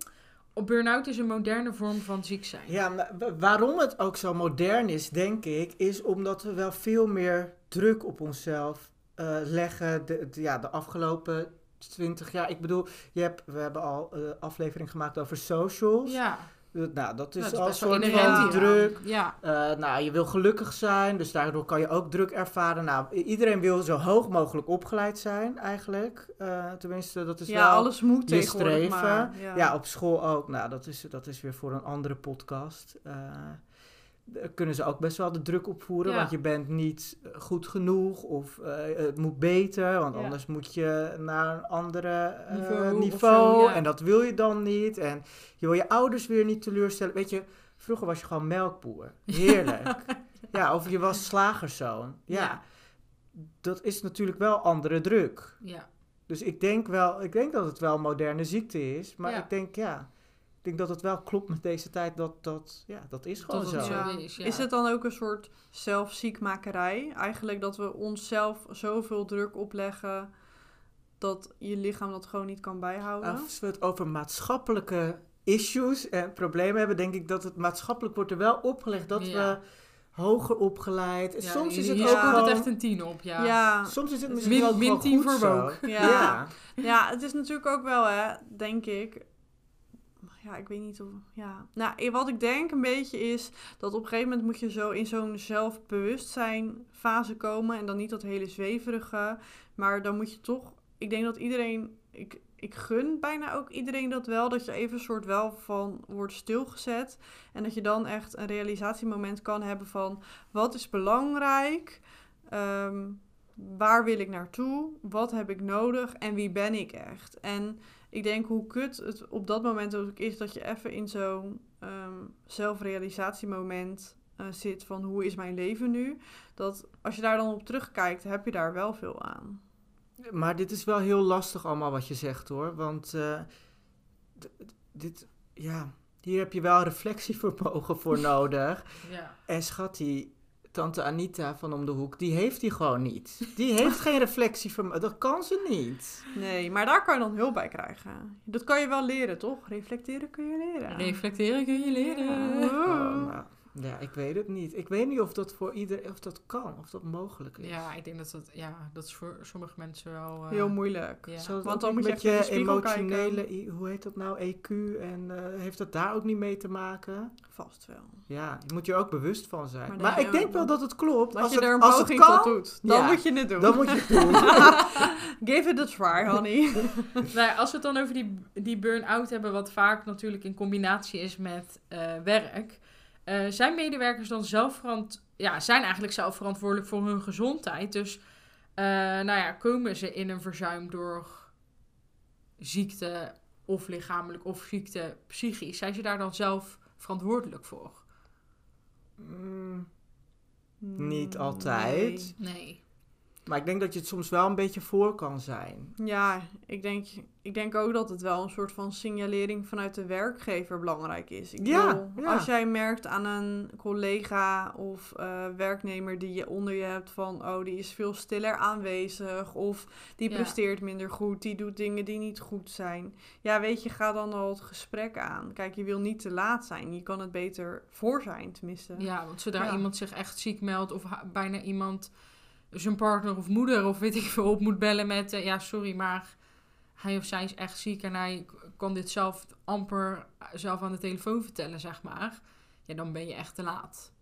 Op burn-out is een moderne vorm van ziek zijn. Ja, maar wa- waarom het ook zo modern is, denk ik, is omdat we wel veel meer druk op onszelf eh, leggen de, de- ja, de afgelopen 20 jaar. Ik bedoel, je hebt, we hebben al een aflevering gemaakt over socials. Ja, Eh, Nou, dat is dat is al een soort van druk. Ja, Eh, nou, je wil gelukkig zijn, dus daardoor kan je ook druk ervaren. Nou, iedereen wil zo hoog mogelijk opgeleid zijn, eigenlijk. Eh, tenminste, dat is ja, wel alles moet je streven. maar. Ja. op school ook. Nou, dat is, dat is weer voor een andere podcast. Eh, daar kunnen ze ook best wel de druk opvoeren, Ja. want je bent niet eh, goed genoeg of eh, het moet beter, want Ja. anders moet je naar een andere eh, Niveau niveau, of zo, ja. en dat wil je dan niet. En je wil je ouders weer niet teleurstellen. Weet je, vroeger was je gewoon melkboer. Heerlijk. ja, of je was slagerszoon. Ja, dat is natuurlijk wel andere druk. ja. Dus ik denk wel, ik denk dat het wel een moderne ziekte is. Maar ik denk, ja, ik denk dat het wel klopt met deze tijd. Dat, dat, ja, dat is gewoon Dat zo. het zo Ja. is, ja. Is het dan ook een soort zelfziekmakerij? Eigenlijk dat we onszelf zoveel druk opleggen dat je lichaam dat gewoon niet kan bijhouden? Als we het over maatschappelijke issues en problemen hebben, denk ik dat het maatschappelijk wordt er wel opgelegd dat Ja. we hoger opgeleid. En Ja, soms is het ook gewoon, het echt een tien op, ja. ja. soms is het Min- misschien ook min gewoon 10 goed voor. Ja. ja. Ja, het is natuurlijk ook wel, hè, denk ik. Ja, ik weet niet of. Ja. Nou, wat ik denk een beetje is dat op een gegeven moment moet je zo in zo'n zelfbewustzijn fase komen. En dan niet dat hele zweverige. Maar dan moet je toch. Ik denk dat iedereen. Ik, ik gun bijna ook iedereen dat wel. Dat je even een soort wel van wordt stilgezet. En dat je dan echt een realisatiemoment kan hebben van wat is belangrijk. Ehm, waar wil ik naartoe? Wat heb ik nodig? En wie ben ik echt? En ik denk hoe kut het op dat moment ook is dat je even in zo'n ehm, zelfrealisatiemoment eh, zit van hoe is mijn leven nu? Dat als je daar dan op terugkijkt, heb je daar wel veel aan. Maar dit is wel heel lastig allemaal wat je zegt hoor. Want eh, dit, ja, hier heb je wel reflectievermogen voor nodig. Ja. En schat, die tante Anita van om de hoek, die heeft die gewoon niet. Die heeft geen reflectievermogen, dat kan ze niet. Nee, maar daar kan je dan hulp bij krijgen. Dat kan je wel leren, toch? Reflecteren kun je leren. Reflecteren kun je leren. Ja. Oh, nou, ja, ik weet het niet. Ik weet niet of dat voor iedereen, of dat kan, of dat mogelijk is. Ja, ik denk dat dat, ja, dat is voor sommige mensen wel... eh, Heel moeilijk. Ja. Want dan moet je met je emotionele, hoe heet dat nou, EQ, en eh, heeft dat daar ook niet mee te maken? Vast wel. Ja, je moet je ook bewust van zijn. Maar ik denk wel dat het klopt. Dat als je het, er een als poging kan, tot doet. Dan ja, moet je het doen. dan moet je het doen. Give it a try, honey. Nou als we het dan over die, die burn-out hebben, wat vaak natuurlijk in combinatie is met eh, werk, eh, zijn medewerkers dan zelf ja, zijn eigenlijk zelf verantwoordelijk voor hun gezondheid. Dus eh, nou ja, komen ze in een verzuim door ziekte of lichamelijk of ziekte psychisch, zijn ze daar dan zelf verantwoordelijk voor? Mm, Niet altijd. Nee. Nee. Maar ik denk dat je het soms wel een beetje voor kan zijn. Ja, ik denk, ik denk ook dat het wel een soort van signalering vanuit de werkgever belangrijk is. Ik Ja, bedoel, ja. Als jij merkt aan een collega of eh, werknemer die je onder je hebt van... oh, die is veel stiller aanwezig of die Ja. presteert minder goed, die doet dingen die niet goed zijn. Ja, weet je, ga dan al het gesprek aan. Kijk, je wil niet te laat zijn. Je kan het beter voor zijn, tenminste. Ja, want zodra Ja. iemand zich echt ziek meldt of bijna iemand zijn partner of moeder of weet ik veel op moet bellen met eh, ja sorry maar hij of zij is echt ziek en hij kan dit zelf amper zelf aan de telefoon vertellen zeg maar ja dan ben je echt te laat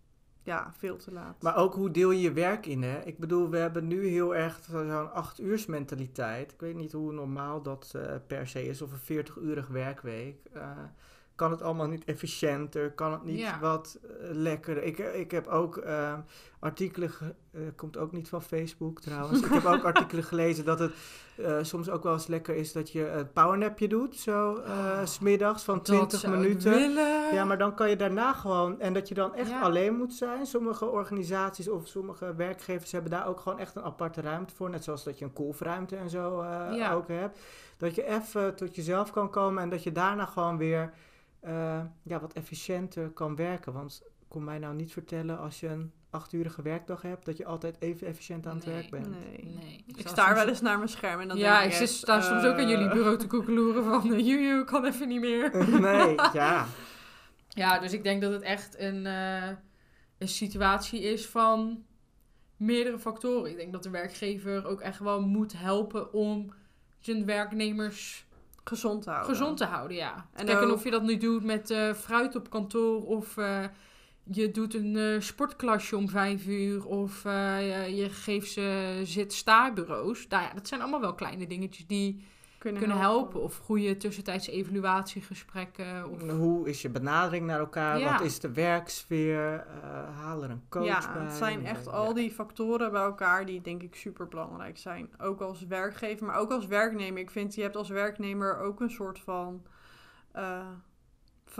Ja, veel te laat. Maar ook hoe deel je je werk in, hè? Ik bedoel, we hebben nu heel erg zo'n acht uurs mentaliteit. Ik weet niet hoe normaal dat eh, per se is, of een 40-urig werkweek. Eh, kan het allemaal niet efficiënter? Kan het niet Ja. wat eh, lekkerder? Ik, ik heb ook eh, artikelen, eh, komt ook niet van Facebook trouwens. ik heb ook artikelen gelezen dat het eh, soms ook wel eens lekker is dat je een powernapje doet, zo eh, Oh, s smiddags van Dat 20 zou ik minuten. Ja, maar dan kan je daarna gewoon... En dat je dan echt Ja. alleen moet zijn. Sommige organisaties of sommige werkgevers hebben daar ook gewoon echt een aparte ruimte voor. Net zoals dat je een kolfruimte en zo eh, Ja. ook hebt. Dat je even tot jezelf kan komen en dat je daarna gewoon weer eh, ja, wat efficiënter kan werken. Want kom mij nou niet vertellen als je een achturige werkdag hebt... dat je altijd even efficiënt aan het Nee. werk bent. Nee. nee Ik sta sta soms- wel eens naar mijn scherm en dan ja denk ik ik zit- echt, sta soms ook aan eh, jullie bureau te koekeloeren van uh, juju kan even niet meer nee, ja. Ja, dus ik denk dat het echt een, eh, een situatie is van meerdere factoren. Ik denk dat de werkgever ook echt wel moet helpen om zijn werknemers gezond te houden. gezond te houden. Ja. En Kijk, en ook- of je dat nu doet met eh, fruit op kantoor of eh, je doet een eh, sportklasje om vijf uur of je, je geeft ze zit-sta-bureaus. Nou ja, dat zijn allemaal wel kleine dingetjes die kunnen, kunnen helpen. Of goede tussentijdse evaluatiegesprekken. Of... Hoe is je benadering naar elkaar? Ja. Wat is de werksfeer? Eh haal er een coach ja, bij. het zijn echt al ja. die factoren bij elkaar die denk ik super belangrijk zijn. Ook als werkgever, maar ook als werknemer. Ik vind je hebt als werknemer ook een soort van eh,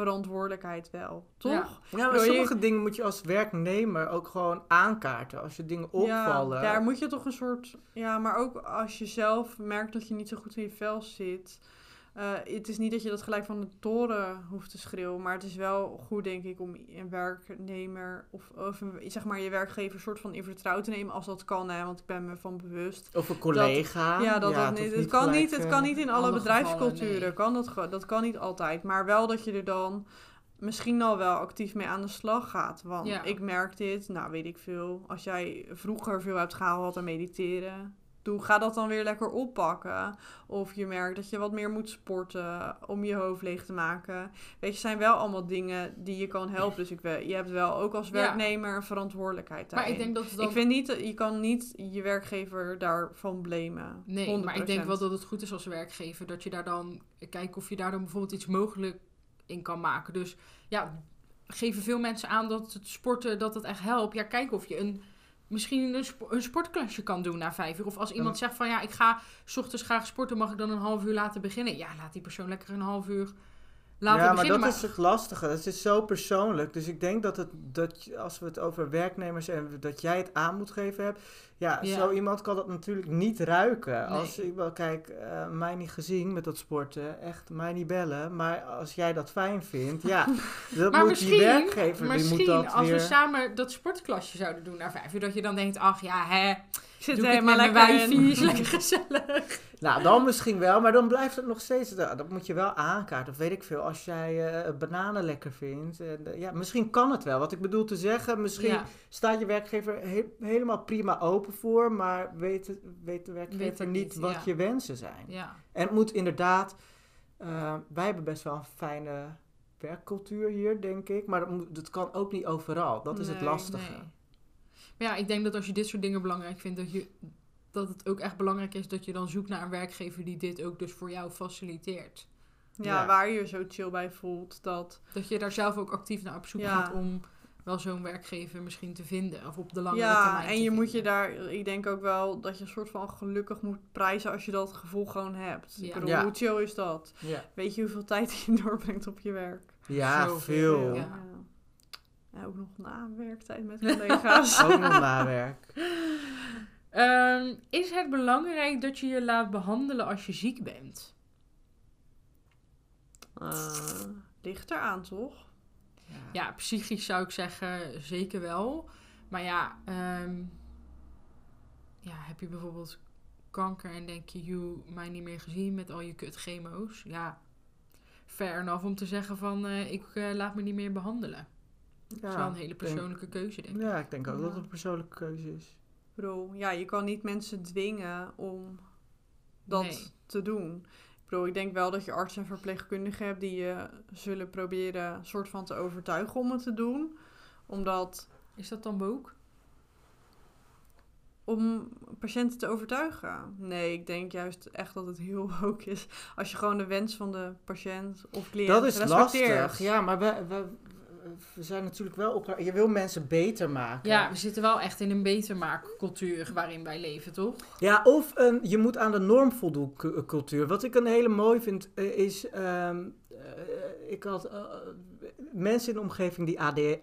verantwoordelijkheid wel, toch? Ja. Ja, maar je- sommige dingen moet je als werknemer ook gewoon aankaarten. Als je dingen opvallen. Ja, daar moet je toch een soort. Ja, maar ook als je zelf merkt dat je niet zo goed in je vel zit. Eh, het is niet dat je dat gelijk van de toren hoeft te schreeuwen. Maar het is wel goed, denk ik, om een werknemer of, of een- zeg maar je werkgever een soort van in vertrouwen te nemen. Als dat kan, hè, want ik ben me van bewust. Of een collega. Ja, dat, dat het niet. Het, kan niet, het kan niet in alle, bedrijfsculturen. gevallen, nee. kan dat, dat kan niet altijd. Maar wel dat je er dan misschien al wel actief mee aan de slag gaat. Want Ja. ik merk dit, nou weet ik veel. Als jij vroeger veel hebt gehaald aan mediteren. Doe, ga dat dan weer lekker oppakken. Of je merkt dat je wat meer moet sporten om je hoofd leeg te maken. Weet je, zijn wel allemaal dingen die je kan helpen. Dus ik, je hebt wel ook als werknemer een verantwoordelijkheid Maar ik denk dat het dan Ik vind niet, je kan niet je werkgever daarvan blamen. Nee, maar ik denk 100%. wel dat het goed is als werkgever dat je daar dan kijkt of je daar dan bijvoorbeeld iets mogelijk in kan maken. Dus ja, geven veel mensen aan dat het sporten dat het echt helpt. Ja, kijk of je een misschien een, spo- een sportklasje kan doen na vijf uur. Of als iemand zegt van ja, ik ga 's ochtends graag sporten, mag ik dan een half uur laten beginnen? Ja, laat die persoon lekker een half uur laten ja, maar dat is het lastige. Het is zo persoonlijk. Dus ik denk dat, het, dat als we het over werknemers en dat jij het aan moet geven hebt. Ja, Ja. zo iemand kan dat natuurlijk niet ruiken. Nee. Als ik wel kijk, eh, mij niet gezien met dat sporten, echt mij niet bellen. Maar als jij dat fijn vindt, ja, dat maar moet die werkgever, die misschien moet dat als weer... we samen dat sportklasje zouden doen naar vijf uur, dat je dan denkt, ach ja, hè, zit doe er helemaal lekker in. wijfie, is lekker gezellig. Nou, dan misschien wel, maar dan blijft het nog steeds. Dat, dat moet je wel aankaarten. Of weet ik veel, als jij eh, bananen lekker vindt. En, eh, ja, misschien kan het wel. Wat ik bedoel te zeggen, misschien Ja, staat je werkgever he- helemaal prima open voor, maar weet, weet de werkgever Weet niet, niet, wat ja. je wensen zijn. ja. En het moet inderdaad, eh, wij hebben best wel een fijne werkcultuur hier, denk ik. Maar dat, moet, dat kan ook niet overal. Dat is het lastige. Nee. Maar ja, ik denk dat als je dit soort dingen belangrijk vindt, dat, je, dat het ook echt belangrijk is dat je dan zoekt naar een werkgever die dit ook dus voor jou faciliteert. Ja, Ja. waar je je zo chill bij voelt. Dat, Dat je daar zelf ook actief naar op zoek Ja. gaat om wel zo'n werkgever misschien te vinden. Of op de lange ja, termijn en te je moet je daar, ik denk ook wel dat je een soort van gelukkig moet prijzen als je dat gevoel gewoon hebt. Ja. Ik bedoel, Ja. hoe chill is dat? Ja, Weet je hoeveel tijd je doorbrengt op je werk? ja Zoveel, veel. Ja. Ja, ook nog na werktijd met collega's. Ook nog nawerk. Ehm, is het belangrijk dat je je laat behandelen als je ziek bent? Eh, ligt eraan, toch? Ja, psychisch zou ik zeggen zeker wel. Maar ja, ehm, ja heb je bijvoorbeeld kanker en denk je, you, mij niet meer gezien met al je kut chemo's? Ja, fair enough om te zeggen van, eh, ik eh, laat me niet meer behandelen. Dat is wel een hele denk- persoonlijke keuze, denk ik. Ja, ik denk ook dat het een persoonlijke keuze is. Ik bedoel, ja, je kan niet mensen dwingen om dat Nee. te doen. Ik bedoel, ik denk wel dat je arts en verpleegkundigen hebt die je zullen proberen een soort van te overtuigen om het te doen. Omdat, Is dat dan woke? om patiënten te overtuigen. Nee, ik denk juist echt dat het heel hoog is als je gewoon de wens van de patiënt of cliënt Dat is respecteert. lastig. Ja, maar we, we, we zijn natuurlijk wel op. Je wil mensen beter maken. Ja, we zitten wel echt in een betermaakcultuur waarin wij leven, toch? Ja, of een, je moet aan de norm voldoen cu- cultuur. Wat ik een hele mooi vind eh, is. ehm, eh, ik had eh, mensen in de omgeving die AD, eh,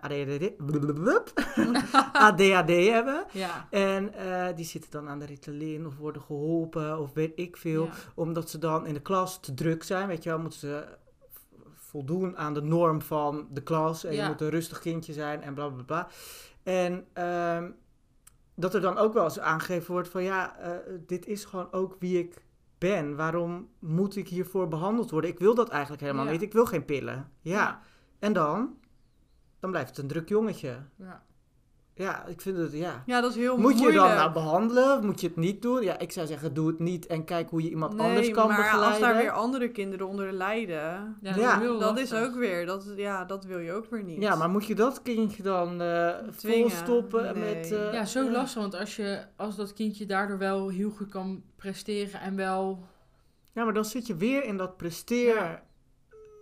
ADHD, ADHD hebben. Ja. En eh, die zitten dan aan de Ritalin of worden geholpen of weet ik veel. Ja. Omdat ze dan in de klas te druk zijn. Weet je wel, moeten ze voldoen aan de norm van de klas. En Ja. je moet een rustig kindje zijn en bla bla bla. En ehm, dat er dan ook wel eens aangegeven wordt van ja, eh, dit is gewoon ook wie ik ben. Waarom moet ik hiervoor behandeld worden? Ik wil dat eigenlijk helemaal Ja. niet. Ik wil geen pillen. Ja. Ja. En dan? Dan blijft het een druk jongetje. Ja. Ja, ik vind het, ja. Ja, dat is heel Moet je moeilijk. dan nou behandelen? Moet je het niet doen? Ja, ik zou zeggen, doe het niet en kijk hoe je iemand nee, anders kan maar begeleiden. als daar weer andere kinderen onder lijden, Ja, Ja, dat is dat ook weer, dat, ja, dat wil je ook weer niet. Ja, maar moet je dat kindje dan eh Dwingen? volstoppen Nee. met... eh, Ja, zo lastig. Want als, je, als dat kindje daardoor wel heel goed kan presteren en wel... Ja, maar dan zit je weer in dat presteer... Ja.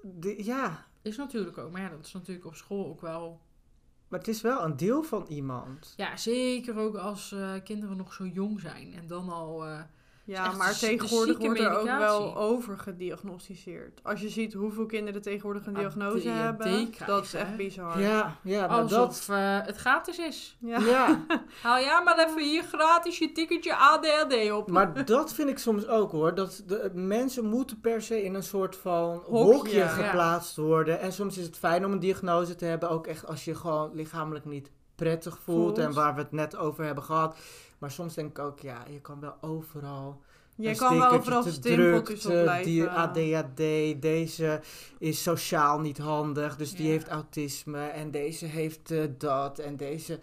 De- ja, Is natuurlijk ook. Maar ja, dat is natuurlijk op school ook wel... maar het is wel een deel van iemand. Ja, zeker ook als eh, kinderen nog zo jong zijn. En dan al... eh, Ja, echt maar tegenwoordig wordt er ook wel overgediagnosticeerd. Als je ziet hoeveel kinderen tegenwoordig een ADHD diagnose hebben, krijgen, dat is hè? echt bizar. Ja, ja, nou dat... alsof eh, het gratis is. Ja. Ja, Haal jij maar even hier gratis je ticketje ADHD op. maar dat vind ik soms ook hoor. Dat de, mensen moeten per se in een soort van Hokje, hokje, ja. geplaatst worden. En soms is het fijn om een diagnose te hebben. Ook echt als je gewoon lichamelijk niet prettig voelt. Voelt. En waar we het net over hebben gehad. Maar soms denk ik ook, ja, je kan wel overal... Je kan wel overal te stempeltjes op blijven. Die ADHD, deze is sociaal niet handig, dus die heeft autisme. En deze heeft eh, dat. En deze...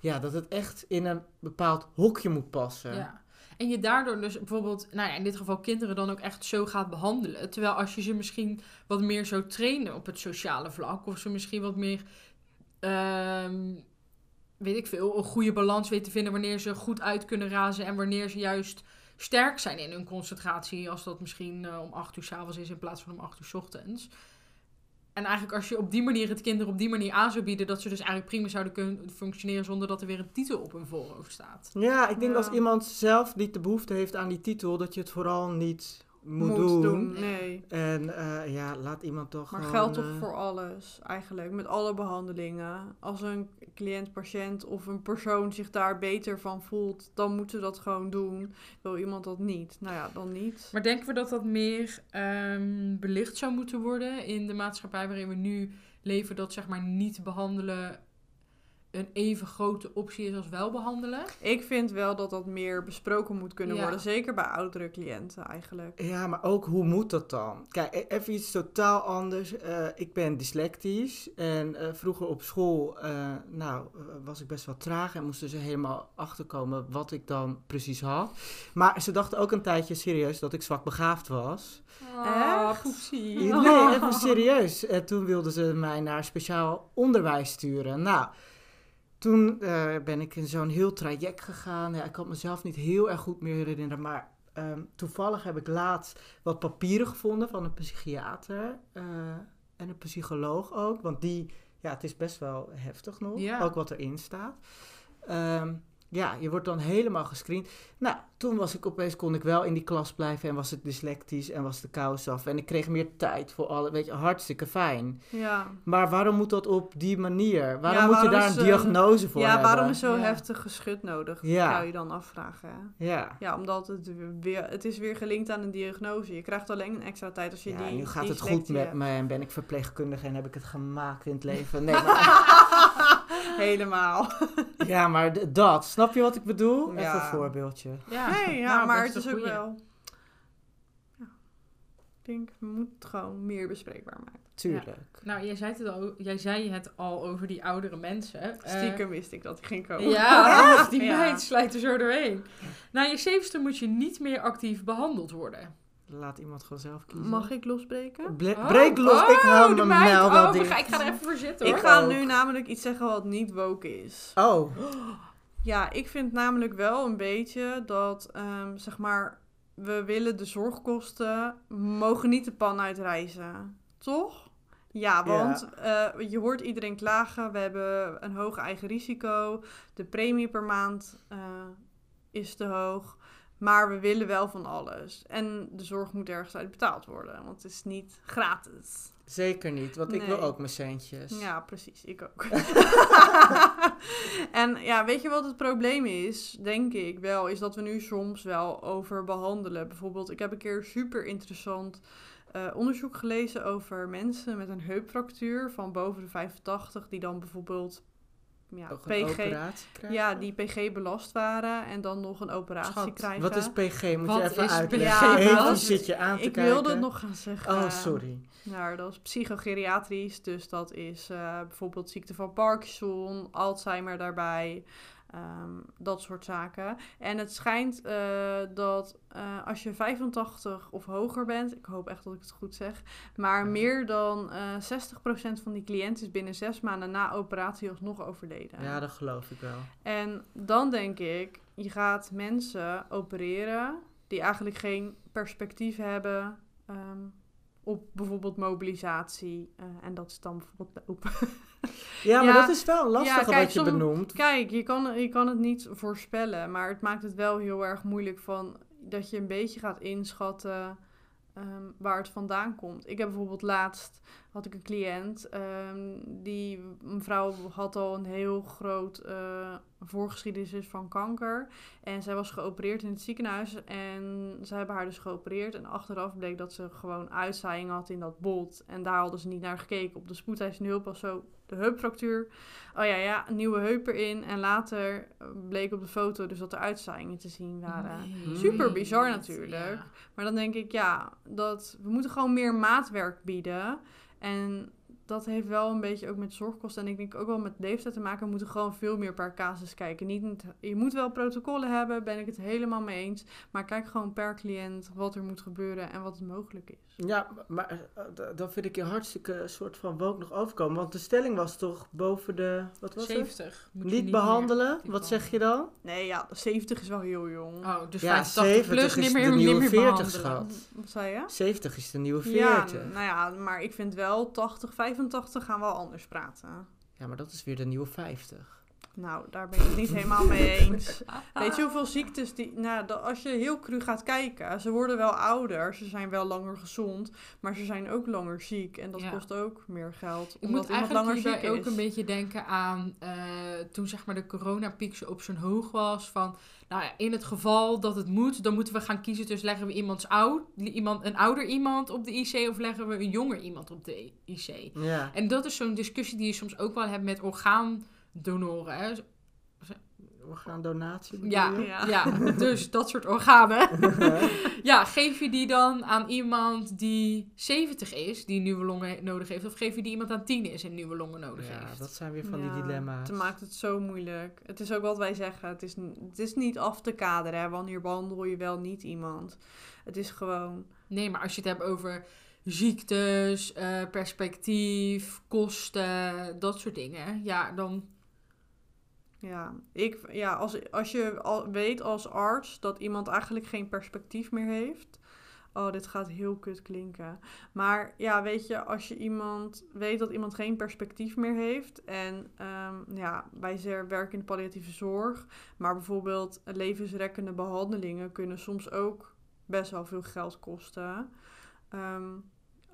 Ja, dat het echt in een bepaald hokje moet passen. Ja. En je daardoor dus bijvoorbeeld, nou ja, in dit geval kinderen dan ook echt zo gaat behandelen. Terwijl als je ze misschien wat meer zou trainen op het sociale vlak, of ze misschien wat meer, ehm, weet ik veel, een goede balans weten te vinden wanneer ze goed uit kunnen razen en wanneer ze juist sterk zijn in hun concentratie, als dat misschien eh, om acht uur s'avonds is in plaats van om acht uur 's ochtends. En eigenlijk als je op die manier het kinderen op die manier aan zou bieden, dat ze dus eigenlijk prima zouden kunnen functioneren zonder dat er weer een titel op hun voorhoofd staat. Ja, ik denk Ja. als iemand zelf niet de behoefte heeft aan die titel, dat je het vooral niet moet, moet doen. Nee. En eh, ja, laat iemand toch Maar gewoon, geldt toch eh, voor alles eigenlijk, met alle behandelingen. Als een cliënt, patiënt of een persoon zich daar beter van voelt, dan moeten we dat gewoon doen. Wil iemand dat niet? Nou ja, dan niet. Maar denken we dat dat meer ehm, belicht zou moeten worden in de maatschappij waarin we nu leven? Dat zeg maar niet behandelen een even grote optie is als wel behandelen? Ik vind wel dat dat meer besproken moet kunnen Ja. worden. Zeker bij oudere cliënten eigenlijk. Ja, maar ook hoe moet dat dan? Kijk, e- even iets totaal anders. Eh, ik ben dyslectisch en eh, vroeger op school eh, nou, was ik best wel traag en moesten ze helemaal achterkomen wat ik dan precies had. Maar ze dachten ook een tijdje serieus dat ik zwak begaafd was. Echt? poepsie. Nee, even serieus. En toen wilden ze mij naar speciaal onderwijs sturen. Nou, toen eh, ben ik in zo'n heel traject gegaan. Ja, ik kan mezelf niet heel erg goed meer herinneren, maar ehm, toevallig heb ik laatst wat papieren gevonden van een psychiater eh, en een psycholoog ook. Want die, ja, het is best wel heftig nog, Ja. ook wat erin staat. Ehm, ja, je wordt dan helemaal gescreend. Nou, toen was ik opeens, kon ik wel in die klas blijven en was het dyslectisch en was de kous af. En ik kreeg meer tijd voor alle, weet je, hartstikke fijn. Ja, Maar waarom moet dat op die manier? Waarom Ja, moet je daar een eh, diagnose voor ja hebben? waarom is Ja. heftig geschut nodig? Ja. Zou je dan afvragen. hè? Ja. Ja, omdat het weer, het is weer gelinkt aan een diagnose. Je krijgt alleen een extra tijd als je ja, die nu gaat het goed met hebt. me en ben ik verpleegkundige en heb ik het gemaakt in het leven. Nee, maar, Helemaal. ja, maar dat, snap je wat ik bedoel? Even een voorbeeldje. Ja, Nee, ja, nou, maar het is ook goeie. wel... Ja. Ik denk, we moeten het gewoon meer bespreekbaar maken. Tuurlijk. Nou, jij zei, het al, jij zei het al over die oudere mensen. Eh, Stiekem wist ik dat hij ging komen. Ja, die Ja. meid slijt er zo doorheen. Na je zevenste moet je niet meer actief behandeld worden. Laat iemand gewoon zelf kiezen. Mag ik losbreken? Ble- Oh, breek los, oh, ik hou de mijn mijl wel oh, dicht. ga- Ik ga er even voor zitten hoor. Ik ga nu namelijk iets zeggen wat niet woke is. Oh, Ja, ik vind namelijk wel een beetje dat, ehm, zeg maar, we willen de zorgkosten, mogen niet de pan uitreizen. Toch? Ja, want eh, je hoort iedereen klagen. We hebben een hoog eigen risico. De premie per maand eh, is te hoog. Maar we willen wel van alles. En de zorg moet ergens uit betaald worden. Want het is niet gratis. zeker niet, want ik wil ook mijn centjes. Ja, precies. Ik ook. en ja, weet je wat het probleem is? Denk ik wel, is dat we nu soms wel over behandelen. Bijvoorbeeld, ik heb een keer super interessant eh, onderzoek gelezen over mensen met een heupfractuur van boven de 85, die dan bijvoorbeeld ja, Ook een PG, operatie krijgen? ja, die PG belast waren en dan nog een operatie Schat, krijgen. Wat is PG? Moet Wat je even is uitleggen. PG? Zit je aan te ik kijken. wilde het nog gaan zeggen. Oh, sorry. Nou, dat is psychogeriatrisch. Dus dat is eh, bijvoorbeeld ziekte van Parkinson, Alzheimer daarbij. Ehm, dat soort zaken. En het schijnt eh, dat eh, als je 85 of hoger bent, ik hoop echt dat ik het goed zeg, maar meer dan eh 60% van die cliënten is binnen zes maanden na operatie alsnog overleden. Ja, dat geloof ik wel. En dan denk ik, je gaat mensen opereren die eigenlijk geen perspectief hebben ehm, op bijvoorbeeld mobilisatie. eh, en dat is dan bijvoorbeeld lopen. Ja, maar Ja. dat is wel lastig Ja, kijk, wat je som- benoemt. Kijk, je kan, je kan het niet voorspellen, maar het maakt het wel heel erg moeilijk van dat je een beetje gaat inschatten ehm, waar het vandaan komt. Ik heb bijvoorbeeld laatst had ik een cliënt, ehm, die mevrouw had al een heel groot eh voorgeschiedenis van kanker. En zij was geopereerd in het ziekenhuis en ze hebben haar dus geopereerd. En achteraf bleek dat ze gewoon uitzaaiing had in dat bot. En daar hadden ze niet naar gekeken. Op de spoedeisende hulp was zo de heupfractuur. Oh ja, ja, een nieuwe heup erin. En later eh, bleek op de foto dus dat er uitzaaiingen te zien waren. Nee. Super bizar Ja. natuurlijk. Maar dan denk ik, ja, dat we moeten gewoon meer maatwerk bieden. En dat heeft wel een beetje ook met zorgkosten en ik denk ook wel met leeftijd te maken. We moeten gewoon veel meer per casus kijken. Niet, je moet wel protocollen hebben, ben ik het helemaal mee eens. Maar kijk gewoon per cliënt wat er moet gebeuren en wat mogelijk is. Ja, maar d- dan vind ik je hartstikke soort van woke nog overkomen. Want de stelling was toch boven de, wat was het? 70. Moet je Niet meer behandelen? Wat zeg je dan? Nee, ja, 70 is wel heel jong. Oh, dus Ja, 85 70 plus is niet de meer, nieuwe niet meer 40 behandelen. schat. Wat zei je? 70 is de nieuwe Ja, 40. nou ja, maar ik vind wel 80, 85 gaan we al anders praten. Ja, maar dat is weer de nieuwe 50. Nou, daar ben ik het niet helemaal mee eens. Weet je hoeveel ziektes die... Nou, als je heel cru gaat kijken, ze worden wel ouder, ze zijn wel langer gezond, maar ze zijn ook langer ziek. En dat Ja. kost ook meer geld, Ik moet iemand eigenlijk langer hierbij ziek is. ook een beetje denken aan eh, toen zeg maar de coronapiek zo op zijn hoog was. Van, nou ja, in het geval dat het moet, dan moeten we gaan kiezen tussen leggen we iemands oud, iemand, een ouder iemand op de IC of leggen we een jonger iemand op de IC. Ja. En dat is zo'n discussie die je soms ook wel hebt met orgaandonoren. Hè. Orgaandonatie Ja? Ja. ja. dus dat soort organen. ja, geef je die dan aan iemand die 70 is, die nieuwe longen nodig heeft, of geef je die iemand aan 10 is en nieuwe longen nodig Ja, heeft? dat zijn weer van Ja, die dilemma's. Het maakt het zo moeilijk. Het is ook wat wij zeggen. Het is, het is niet af te kaderen. Hè? Wanneer behandel je wel niet iemand? Het is gewoon... Nee, maar als je het hebt over ziektes, eh, perspectief, kosten, dat soort dingen, ja, dan. Ja, ik, ja als, als je al weet als arts dat iemand eigenlijk geen perspectief meer heeft. Oh, dit gaat heel kut klinken. Maar ja, weet je, als je iemand weet dat iemand geen perspectief meer heeft. En ehm, ja, wij werken in de palliatieve zorg. Maar bijvoorbeeld levensrekkende behandelingen kunnen soms ook best wel veel geld kosten. Ehm,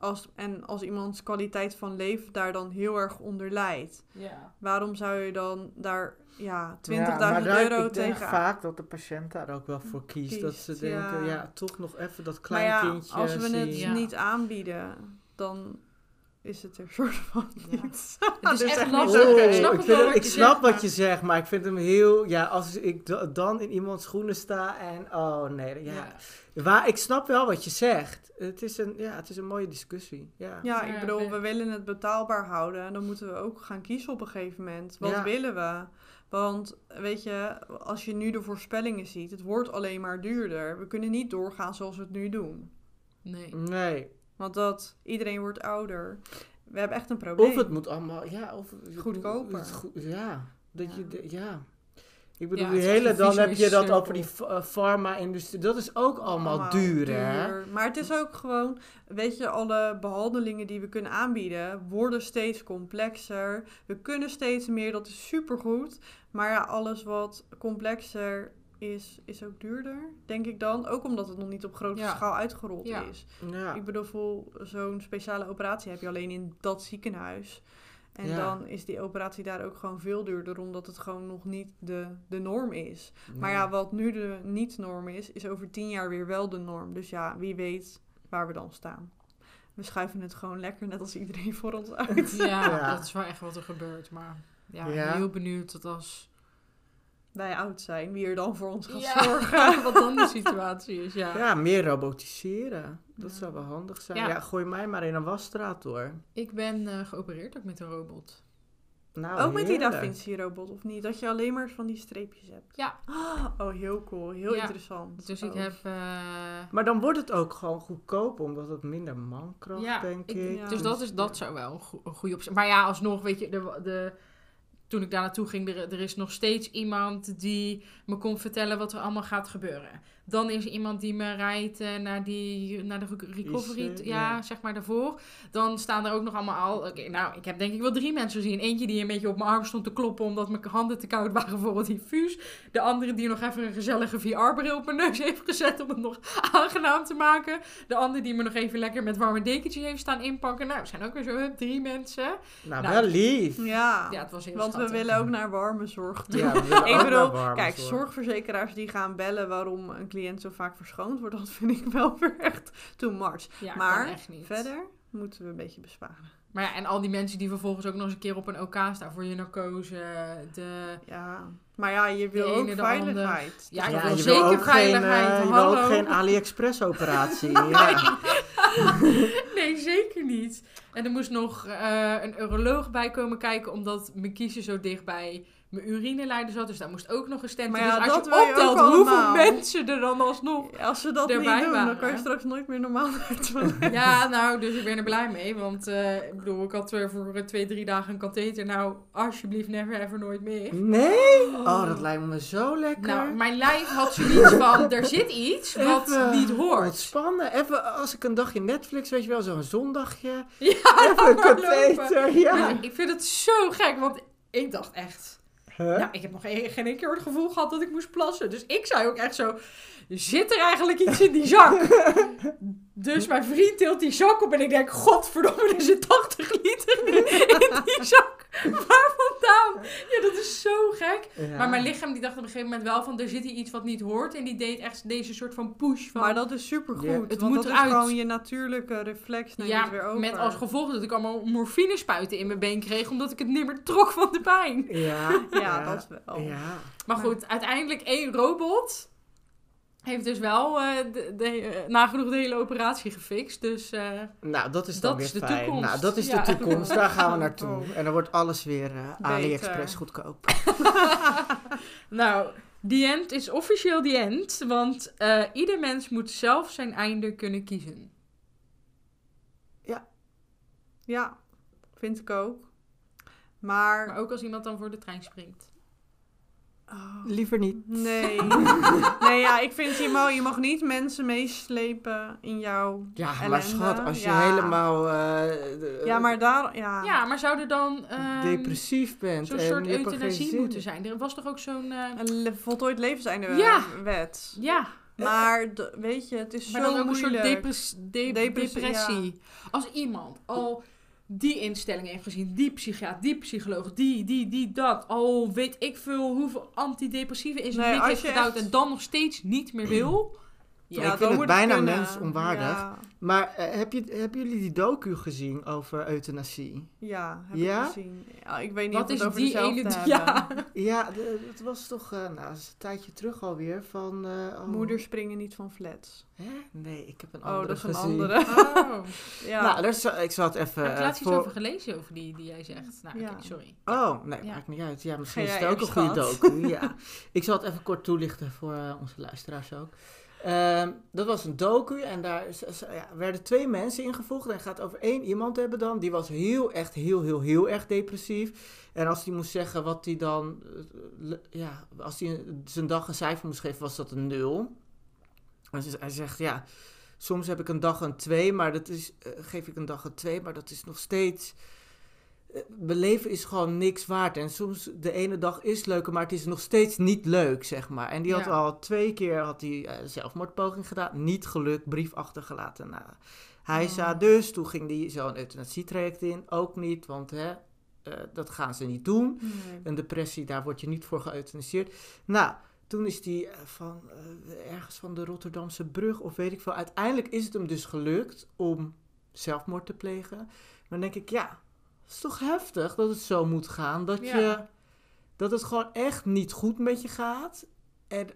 als, en als iemands kwaliteit van leven daar dan heel erg onder lijdt. Ja. Waarom zou je dan daar ja, 20.000 Ja, euro ik denk tegen vaak dat de patiënt daar ook wel voor kiest. dat ze denken, ja. ja. toch nog even dat klein ja, kindje als we het zien. Niet aanbieden, dan is het er soort van Ja. niet. Het is Dus echt lastig. Oh, ik snap, ik vind wat ik je snap zegt, wat maar- je zegt, maar ik vind hem heel... Ja, als ik da- dan in iemands schoenen sta en... Oh nee, ja. Ja. Waar, ik snap wel wat je zegt. Het is een, ja, het is een mooie discussie. Ja. Ja, ik bedoel, we willen het betaalbaar houden. En dan moeten we ook gaan kiezen op een gegeven moment. Wat Ja. willen we? Want weet je, als je nu de voorspellingen ziet, het wordt alleen maar duurder. We kunnen niet doorgaan zoals we het nu doen. Nee. Nee. Want dat iedereen wordt ouder. We hebben echt een probleem. Of het moet allemaal... Ja, of, Goedkoper. het goed- ja. Dat je... Ja. de- ja. Ik bedoel, Ja, die hele... Dan heb je dat over die f- eh, farma-industrie. Dat is ook allemaal, duur, hè? Maar het is ook gewoon, weet je, alle behandelingen die we kunnen aanbieden worden steeds complexer. We kunnen steeds meer, dat is supergoed. Maar ja, alles wat complexer is, is ook duurder, denk ik dan. Ook omdat het nog niet op grote Ja. schaal uitgerold Ja. is. Ja. Ik bedoel, voor zo'n speciale operatie heb je alleen in dat ziekenhuis. En Ja. dan is die operatie daar ook gewoon veel duurder, omdat het gewoon nog niet de, de norm is. Maar ja, wat nu de niet-norm is, is over tien jaar weer wel de norm. Dus ja, wie weet waar we dan staan. We schuiven het gewoon lekker, net als iedereen voor ons uit. Ja, Ja. dat is wel echt wat er gebeurt. Maar ja, Ja. heel benieuwd tot als... Wij oud zijn, wie er dan voor ons gaat Ja, zorgen. wat dan de situatie is, ja. Ja, meer robotiseren. Dat Ja. zou wel handig zijn. Ja. Ja. gooi mij maar in een wasstraat hoor. Ik ben eh, geopereerd ook met een robot. Nou, Ook met die Da. Vinci-robot, of niet? Dat je alleen maar van die streepjes hebt. Ja. Oh, heel cool. Heel Ja. interessant. Dus ik Oh. heb... eh, Maar dan wordt het ook gewoon goedkoper, omdat het minder mankracht, Ja, denk ik- ik. ja. Dus dat, is, dat zou wel een goede optie Maar ja, alsnog, weet je, de, de, toen ik daar naartoe ging, er, is nog steeds iemand die me kon vertellen wat er allemaal gaat gebeuren. Dan is er iemand die me rijdt eh, naar, die, naar de rec- recovery, IC, ja, ja. zeg maar daarvoor. Dan staan er ook nog allemaal al... Oké, nou, ik heb denk ik wel drie mensen gezien. Eentje die een beetje op mijn arm stond te kloppen omdat mijn handen te koud waren voor het infuus. De andere die nog even een gezellige VR-bril op mijn neus heeft gezet om het nog aangenaam te maken. De andere die me nog even lekker met warme dekentje heeft staan inpakken. Nou, er zijn ook weer zo drie mensen. Nou, Nou, wel lief. Ja, Ja, het was heel want we willen ook naar warme zorg toe. Ja, we willen Ik ook bedoel, naar warme Kijk, zorg. zorgverzekeraars die gaan bellen waarom een cliënt zo vaak verschoond wordt, dat vind ik wel weer echt too much. Ja, maar kan echt niet. Verder moeten we een beetje besparen. Maar ja, en al die mensen die vervolgens ook nog eens een keer op een OK staan voor je narcose. De... Ja, maar ja, je wil ook veiligheid. Ja, je wil zeker ook veiligheid, Geen, eh, je wil ook geen AliExpress-operatie. ja. nee, zeker niet. En er moest nog eh, een uroloog bij komen kijken, omdat mijn kiezen zo dicht bij mijn urineleider zat. Dus daar moest ook nog een stent. Maar in. ja, dus als dat je optelt hoeveel allemaal. mensen er dan alsnog... Als ze dat niet doen, dan waren. kan je straks nooit meer normaal toilet. Ja, nou, dus ik ben er blij mee. Want eh, ik bedoel, ik had eh, voor eh, twee, drie dagen een katheter. Nou, alsjeblieft, never ever nooit meer. Nee? Oh, dat lijkt me zo lekker. Nou, mijn lijf had zoiets van, er zit iets wat Even niet hoort. Ontspannen. Even als ik een dagje Netflix, weet je wel, zo'n zondagje. Ja, Even een katheter, ja. Ik vind het zo gek, want ik dacht echt, Huh? Nou, ik heb nog geen, geen één keer het gevoel gehad dat ik moest plassen. Dus ik zei ook echt zo, zit er eigenlijk iets in die zak? dus mijn vriend tilt die zak op en ik denk, godverdomme, er zit 80 liter in die zak. Waar vandaan? Ja, dat is zo gek. Ja. Maar mijn lichaam die dacht op een gegeven moment wel van, er zit hier iets wat niet hoort. En die deed echt deze soort van push van... Maar dat is supergoed. Ja. Het want moet dat eruit. is gewoon je natuurlijke reflex. je ja, weer over. met als gevolg dat ik allemaal morfine spuiten in mijn been kreeg, omdat ik het niet meer trok van de pijn. Ja, Ja, dat wel. Ja. Maar goed, uiteindelijk één robot heeft dus wel eh, de, de, eh, nagenoeg de hele operatie gefixt. Dus eh, Nou, dat is dan Dat weer is de fijn. toekomst. Nou, dat is Ja. de toekomst. Daar gaan we naartoe. Oh. En dan wordt alles weer AliExpress goedkoop. nou, the end is officieel the end. Want eh, ieder mens moet zelf zijn einde kunnen kiezen. Ja, vind ik ook. Maar... Maar ook als iemand dan voor de trein springt. Oh, Liever niet. nee. nee, ja, ik vind je mag, je mag niet mensen meeslepen in jouw... Ja, maar schat, als je Ja. helemaal eh, de- Ja, maar daar... Ja, Ja, maar zou er dan ehm, depressief bent zo'n soort euthanasie zin moeten zijn? Er was toch ook zo'n... eh, een le- voltooid levenseinde Ja. wet. ja, Maar de- weet je, het is maar zo dan ook een soort depres- de- Depressie, depressie. Als iemand al die instellingen heeft gezien, die psychiater, die psycholoog, die, die, die, dat, al weet ik veel hoeveel antidepressieve in zijn Nee, heeft gedouwd echt- en dan nog steeds niet meer wil. Ja, ik vind het bijna kunnen. mensonwaardig. Ja, Maar eh, heb je, hebben jullie die docu gezien over euthanasie? ja heb Ja? ik gezien. Ja, ik weet niet Wat of is het over die ene... hebben. Ja. Ja, de- het was toch, eh, nou, is een tijdje terug alweer, van... eh, oh. Moeders springen niet van flats. Hè? Nee, ik heb een Oh, andere dat is een gezien. andere. Oh. Ja. Nou, ik zal het even... Heb ik laatst iets voor- over gelezen over die, die jij zegt? Nou, sorry. Oh, nee, Ja. maakt niet uit. Ja, misschien is het ook een goede docu. Ja. Ik zal het even kort toelichten voor onze luisteraars ook. Ehm, dat was een docu en daar ja, werden twee mensen ingevoegd. En gaat over één iemand hebben dan. Die was heel, echt heel, heel, heel erg depressief. En als hij moest zeggen wat hij dan... eh, ja, als hij zijn dag een cijfer moest geven, was dat een nul. Hij zegt, ja, soms heb ik een dag een twee, maar dat is... eh, geef ik een dag een twee, maar dat is nog steeds... eh, Mijn leven is gewoon niks waard. En soms de ene dag is leuker, maar het is nog steeds niet leuk, zeg maar. En die had Ja. al twee keer had hij, eh, zelfmoordpoging gedaan. Niet gelukt, brief achtergelaten. Nou, hij Oh. zei dus, toen ging hij zo'n euthanasietraject in. Ook niet, want hè, eh, dat gaan ze niet doen. Nee. Een depressie, daar word je niet voor geëuthaniseerd. Nou, toen is hij eh, van eh, ergens van de Rotterdamse brug of weet ik veel. Uiteindelijk is het hem dus gelukt om zelfmoord te plegen. Maar dan denk ik, ja, het is toch heftig dat het zo moet gaan. Dat, Ja. je, dat het gewoon echt niet goed met je gaat. En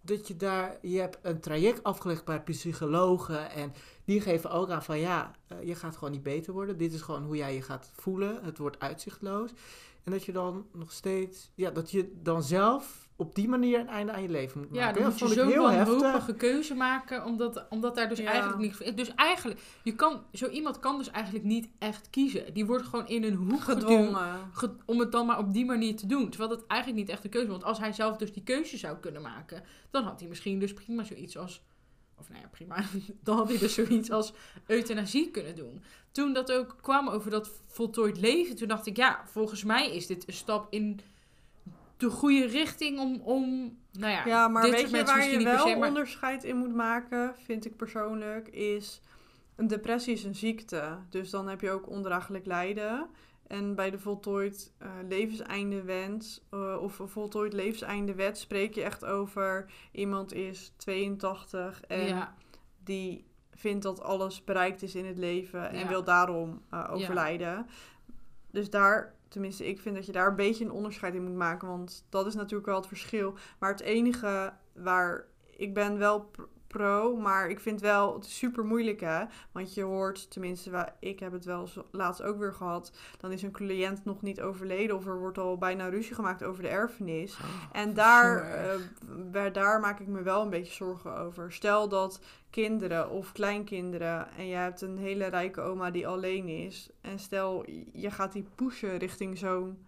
dat je daar, je hebt een traject afgelegd bij psychologen. En die geven ook aan van ja, eh, je gaat gewoon niet beter worden. Dit is gewoon hoe jij je gaat voelen. Het wordt uitzichtloos. En dat je dan nog steeds, ja, dat je dan zelf op die manier een einde aan je leven moet Ja, maken. dan Dat moet je zo'n heel heftig. wanhopige keuze maken, omdat, omdat daar dus Ja. eigenlijk niet... Dus eigenlijk, je kan, zo iemand kan dus eigenlijk niet echt kiezen. Die wordt gewoon in een hoek Gedwongen. ge- om het dan maar op die manier te doen. Terwijl dat eigenlijk niet echt een keuze was. Want als hij zelf dus die keuze zou kunnen maken, dan had hij misschien dus prima zoiets als... Of nou ja, prima. Dan had hij dus zoiets als euthanasie kunnen doen. Toen dat ook kwam over dat voltooid leven, toen dacht ik, ja, volgens mij is dit een stap in de goede richting om, om nou ja, Ja, maar dit weet je waar je wel se, maar- onderscheid in moet maken, vind ik persoonlijk, is een depressie is een ziekte. Dus dan heb je ook ondraaglijk lijden. En bij de voltooid eh levenseinde wens eh, of een voltooid levenseinde wet spreek je echt over iemand is 82 en ja, die vindt dat alles bereikt is in het leven en Ja. wil daarom eh, overlijden. Dus daar, tenminste, ik vind dat je daar een beetje een onderscheid in moet maken, want dat is natuurlijk wel het verschil. Maar het enige waar ik ben wel pro, maar ik vind wel het super moeilijk hè, want je hoort, tenminste, ik heb het wel laatst ook weer gehad, dan is een cliënt nog niet overleden of er wordt al bijna ruzie gemaakt over de erfenis. En daar, eh, waar- daar maak ik me wel een beetje zorgen over. Stel dat kinderen of kleinkinderen en je hebt een hele rijke oma die alleen is. En stel je gaat die pushen richting zo'n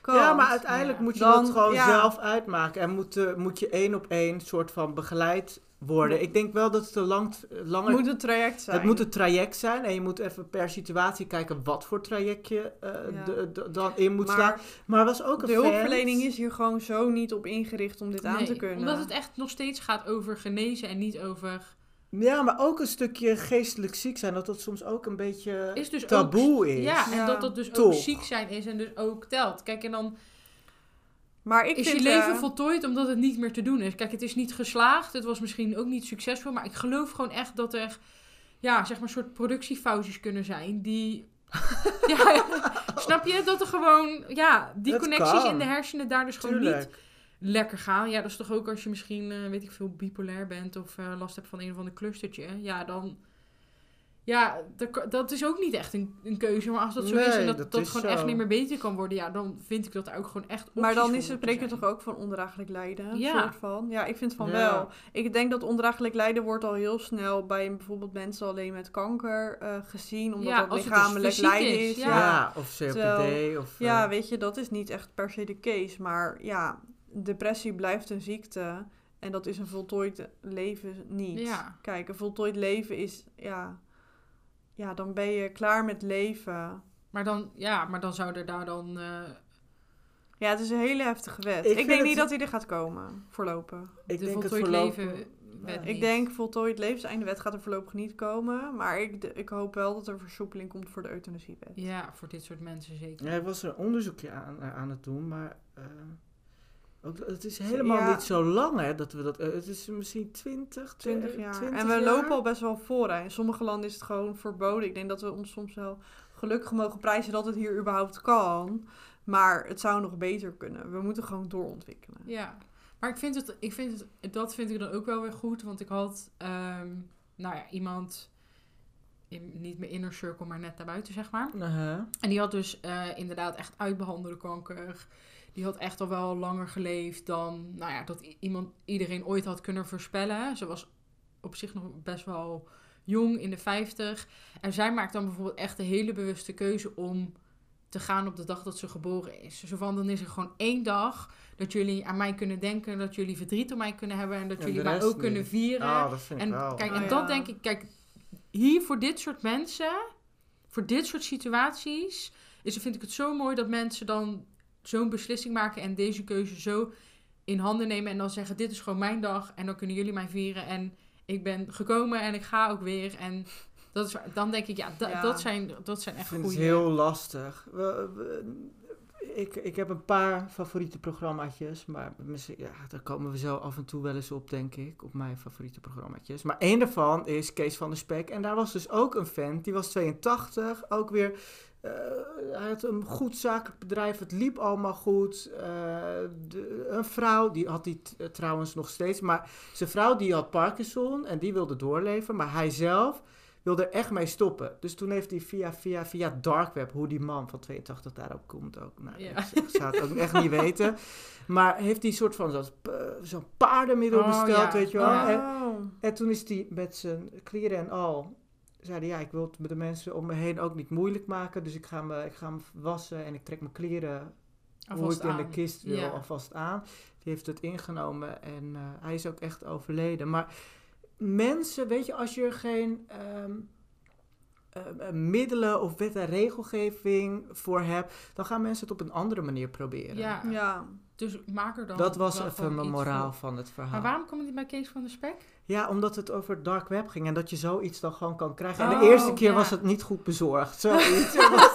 kant. Ja, maar uiteindelijk Ja. moet je Dan- dat gewoon ja. zelf uitmaken. En moet, eh, moet je één op één soort van begeleid worden. Ik denk wel dat het een lang, langer... Het moet een traject zijn. het moet een traject zijn. En je moet even per situatie kijken wat voor traject je eh, Ja. de- de- dan in moet slaan. maar Maar er was ook een de hulpverlening is hier gewoon zo niet op ingericht om dit aan te kunnen. Omdat het echt nog steeds gaat over genezen en niet over... Ja, maar ook een stukje geestelijk ziek zijn. Dat dat soms ook een beetje Is dus taboe ook, is. Ja, en Ja. dat dat dus ook ziek zijn is en dus ook telt. Kijk, en dan maar ik is vind je leven eh, voltooid omdat het niet meer te doen is. Kijk, het is niet geslaagd. Het was misschien ook niet succesvol. Maar ik geloof gewoon echt dat er, ja, zeg maar, soort productiefoutjes kunnen zijn die... ja, snap je? Dat er gewoon, ja, die Dat connecties kan. in de hersenen daar dus gewoon niet. Lekker gaan. Ja, dat is toch ook als je misschien, eh, weet ik veel, bipolair bent of eh, last hebt van een of ander clustertje. Ja, dan... Ja, dat- dat is ook niet echt een, een keuze. Maar als dat zo is en dat dat dat, is gewoon zo. echt niet meer beter kan worden... Ja, dan vind ik dat er ook gewoon echt Maar dan is het, zijn. toch ook van ondraaglijk lijden? Ja. Soort van. Ja, ik vind van Ja. wel. Ik denk dat ondraaglijk lijden wordt al heel snel bij bijvoorbeeld mensen alleen met kanker eh, gezien. Omdat Ja, dat dus lichamelijk lijden is, is. ja. Ja. of COPD. Terwijl- of, Ja, weet je, dat is niet echt per se de case. Maar ja, depressie blijft een ziekte. En dat is een voltooid leven niet. Ja. Kijk, een voltooid leven is, ja... Ja, dan ben je klaar met leven. Maar dan, ja, maar dan zou er daar dan... eh, Ja, het is een hele heftige wet. Ik denk het- niet dat hij er gaat komen, voorlopig. ik de denk het voltooid voorlopig... leven wet Ja. Ik denk voltooid levenseinde wet gaat er voorlopig niet komen. Maar ik, ik hoop wel dat er versoepeling komt voor de euthanasiewet. Ja, voor dit soort mensen zeker. Ja, er was een onderzoekje aan, aan het doen, maar eh, het is helemaal Ja. niet zo lang hè, dat we dat... eh, het is misschien 20, 20 jaar. 20 en we jaar? lopen al best wel voor. Hè. In sommige landen is het gewoon verboden. Ik denk dat we ons soms wel gelukkig mogen prijzen dat het hier überhaupt kan. Maar het zou nog beter kunnen. We moeten gewoon doorontwikkelen. Ja, maar ik vind het, ik vind het, dat vind ik dan ook wel weer goed, want ik had, ehm, nou ja, iemand, in, niet mijn inner circle, maar net daarbuiten, zeg maar. En die had dus eh, inderdaad echt uitbehandelde kanker. Die had echt al wel langer geleefd dan, nou ja, dat iemand, iedereen ooit had kunnen voorspellen. Ze was op zich nog best wel jong, in de 50. En zij maakt dan bijvoorbeeld echt de hele bewuste keuze om te gaan op de dag dat ze geboren is. Zo van, dan is er gewoon één dag dat jullie aan mij kunnen denken, dat jullie verdriet om mij kunnen hebben en dat En jullie mij ook kunnen vieren. Oh, dat vind ik En wel. kijk, Oh, en ja. dat denk ik, kijk, hier voor dit soort mensen, voor dit soort situaties, is, vind ik het zo mooi dat mensen dan zo'n beslissing maken en deze keuze zo in handen nemen en dan zeggen: Dit is gewoon mijn dag en dan kunnen jullie mij vieren. En ik ben gekomen en ik ga ook weer. En dat is, waar- dan denk ik, ja, da- Ja. Dat, zijn, dat zijn echt goede. het heel lastig. We- we- ik, ik heb een paar favoriete programmaatjes, maar misschien, ja, daar komen we zo af en toe wel eens op, denk ik, op mijn favoriete programmaatjes. Maar één daarvan is Kees van der Spek. En daar was dus ook een vent, die was 82, ook weer... eh, hij had een goed zakelijk bedrijf, het liep allemaal goed. Eh, de- een vrouw, die had die t- trouwens nog steeds, maar zijn vrouw die had Parkinson en die wilde doorleven, maar hij zelf wilde er echt mee stoppen. Dus toen heeft hij via, via, via dark web, hoe die man van 82 daarop komt ook. Nou, Ja. ik, zou het ook echt niet weten. Maar heeft hij een soort van zo'n zo'n paardenmiddel Oh, besteld, ja. weet je wel. En, Oh. en toen is hij met zijn kleren en al, zei hij, ja, ik wil het met de mensen om me heen ook niet moeilijk maken. Dus ik ga me, ik ga me wassen en ik trek mijn kleren hoe Alvast ik in de kist wil Ja. alvast aan. Die heeft het ingenomen en eh, hij is ook echt overleden. Maar mensen, weet je, als je er geen ehm, eh, eh, middelen of wet en regelgeving voor hebt, dan gaan mensen het op een andere manier proberen. Ja, Ja. dus maak er dan. Dat was even mijn moraal voor. van het verhaal. Maar waarom komt die bij Kees van der Spek? Ja, omdat het over dark web ging en dat je zoiets dan gewoon kan krijgen. En Oh, de eerste keer ja. was het niet goed bezorgd. Zoiets. er, was,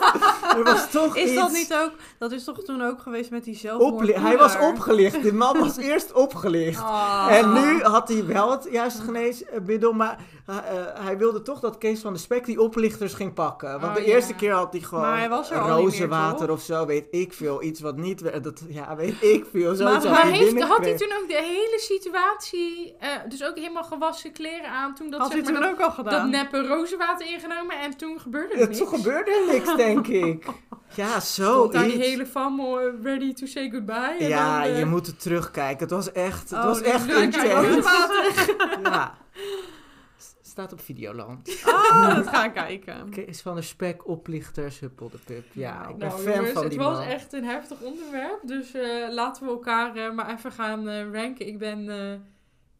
er was toch Is dat iets... niet ook... Dat is toch toen ook geweest met die zelfmoordpoeder? hij was opgelicht. Die man was eerst opgelicht. Oh. En nu had hij wel het juiste geneesmiddel, maar eh, eh, hij wilde toch dat Kees van de Spek die oplichters ging pakken. Want Oh, de eerste ja. keer had hij gewoon hij er meer, rozenwater of zo, weet ik veel. Iets wat niet, dat, ja, weet ik veel. Zo Maar- had Maar heeft, had hij toen ook de hele situatie, eh, dus ook helemaal gewassen kleren aan, toen dat, Had zeg maar, toen dat, ook al gedaan? dat neppe rozenwater ingenomen en toen gebeurde er Ja, niks. toen gebeurde er niks, denk ik. Ja, zo Stond daar die hele fam eh, ready to say goodbye. En Ja, dan, eh, je moet het terugkijken. Het was echt, het Oh, was echt intens. Ja. staat op Videoland. Ah, dat ga ik kijken. Kees van der Spek, oplichters, Huppel de Pup. Ja, ik ben Nou, fan jongens, van het die was man. echt een heftig onderwerp. Dus eh, laten we elkaar eh, maar even gaan eh, ranken. Ik ben eh,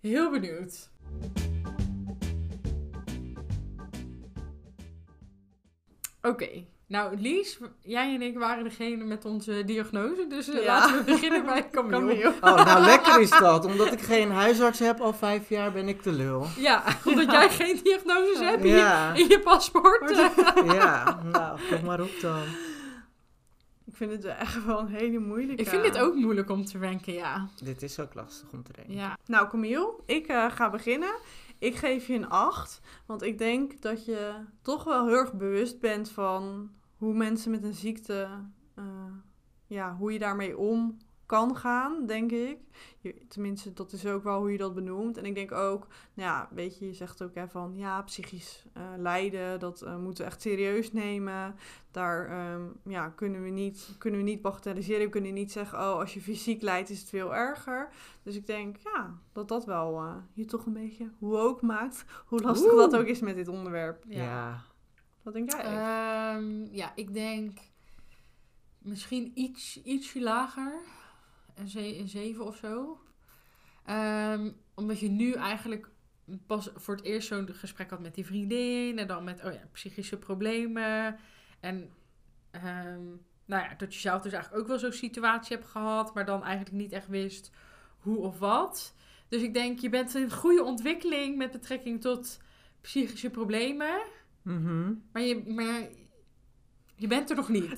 heel benieuwd. Oké. Nou, Lies, jij en ik waren degene met onze diagnose. Dus eh, Ja. laten we beginnen bij Camille. Oh, nou lekker is dat. Omdat ik geen huisarts heb al vijf jaar, ben ik de lul. Ja, omdat jij geen diagnoses hebt in, Ja. je, in je paspoort. Ja, nou, kom maar op dan. Ik vind het echt wel een hele moeilijke. Ik vind dit ook moeilijk om te ranken, ja. Dit is ook lastig om te denken. Ja, Nou, Camille, ik eh, ga beginnen. Ik geef je een 8. Want ik denk dat je toch wel heel erg bewust bent van hoe mensen met een ziekte, eh, ja, hoe je daarmee om kan gaan, denk ik. Je, tenminste, dat is ook wel hoe je dat benoemt. En ik denk ook, nou ja, weet je, je zegt ook hè, van ja, psychisch eh, lijden, dat eh, moeten we echt serieus nemen. Daar ehm, ja, kunnen, we niet, kunnen we niet bagatelliseren. We kunnen niet zeggen, oh, als je fysiek lijdt is het veel erger. Dus ik denk, ja, dat dat wel eh, je toch een beetje woke maakt. Hoe lastig Oeh. dat ook is met dit onderwerp. Ja. ja. Wat denk jij? Ehm, ja, ik denk misschien iets, ietsje lager. Een, ze- een 7 of zo. Ehm, omdat je nu eigenlijk pas voor het eerst zo'n gesprek had met die vriendin. En dan met oh ja, psychische problemen. En ehm, nou ja, dat je zelf dus eigenlijk ook wel zo'n situatie hebt gehad. Maar dan eigenlijk niet echt wist hoe of wat. Dus ik denk, je bent een goede ontwikkeling met betrekking tot psychische problemen. Mhm. Maar je, maar je bent er nog niet.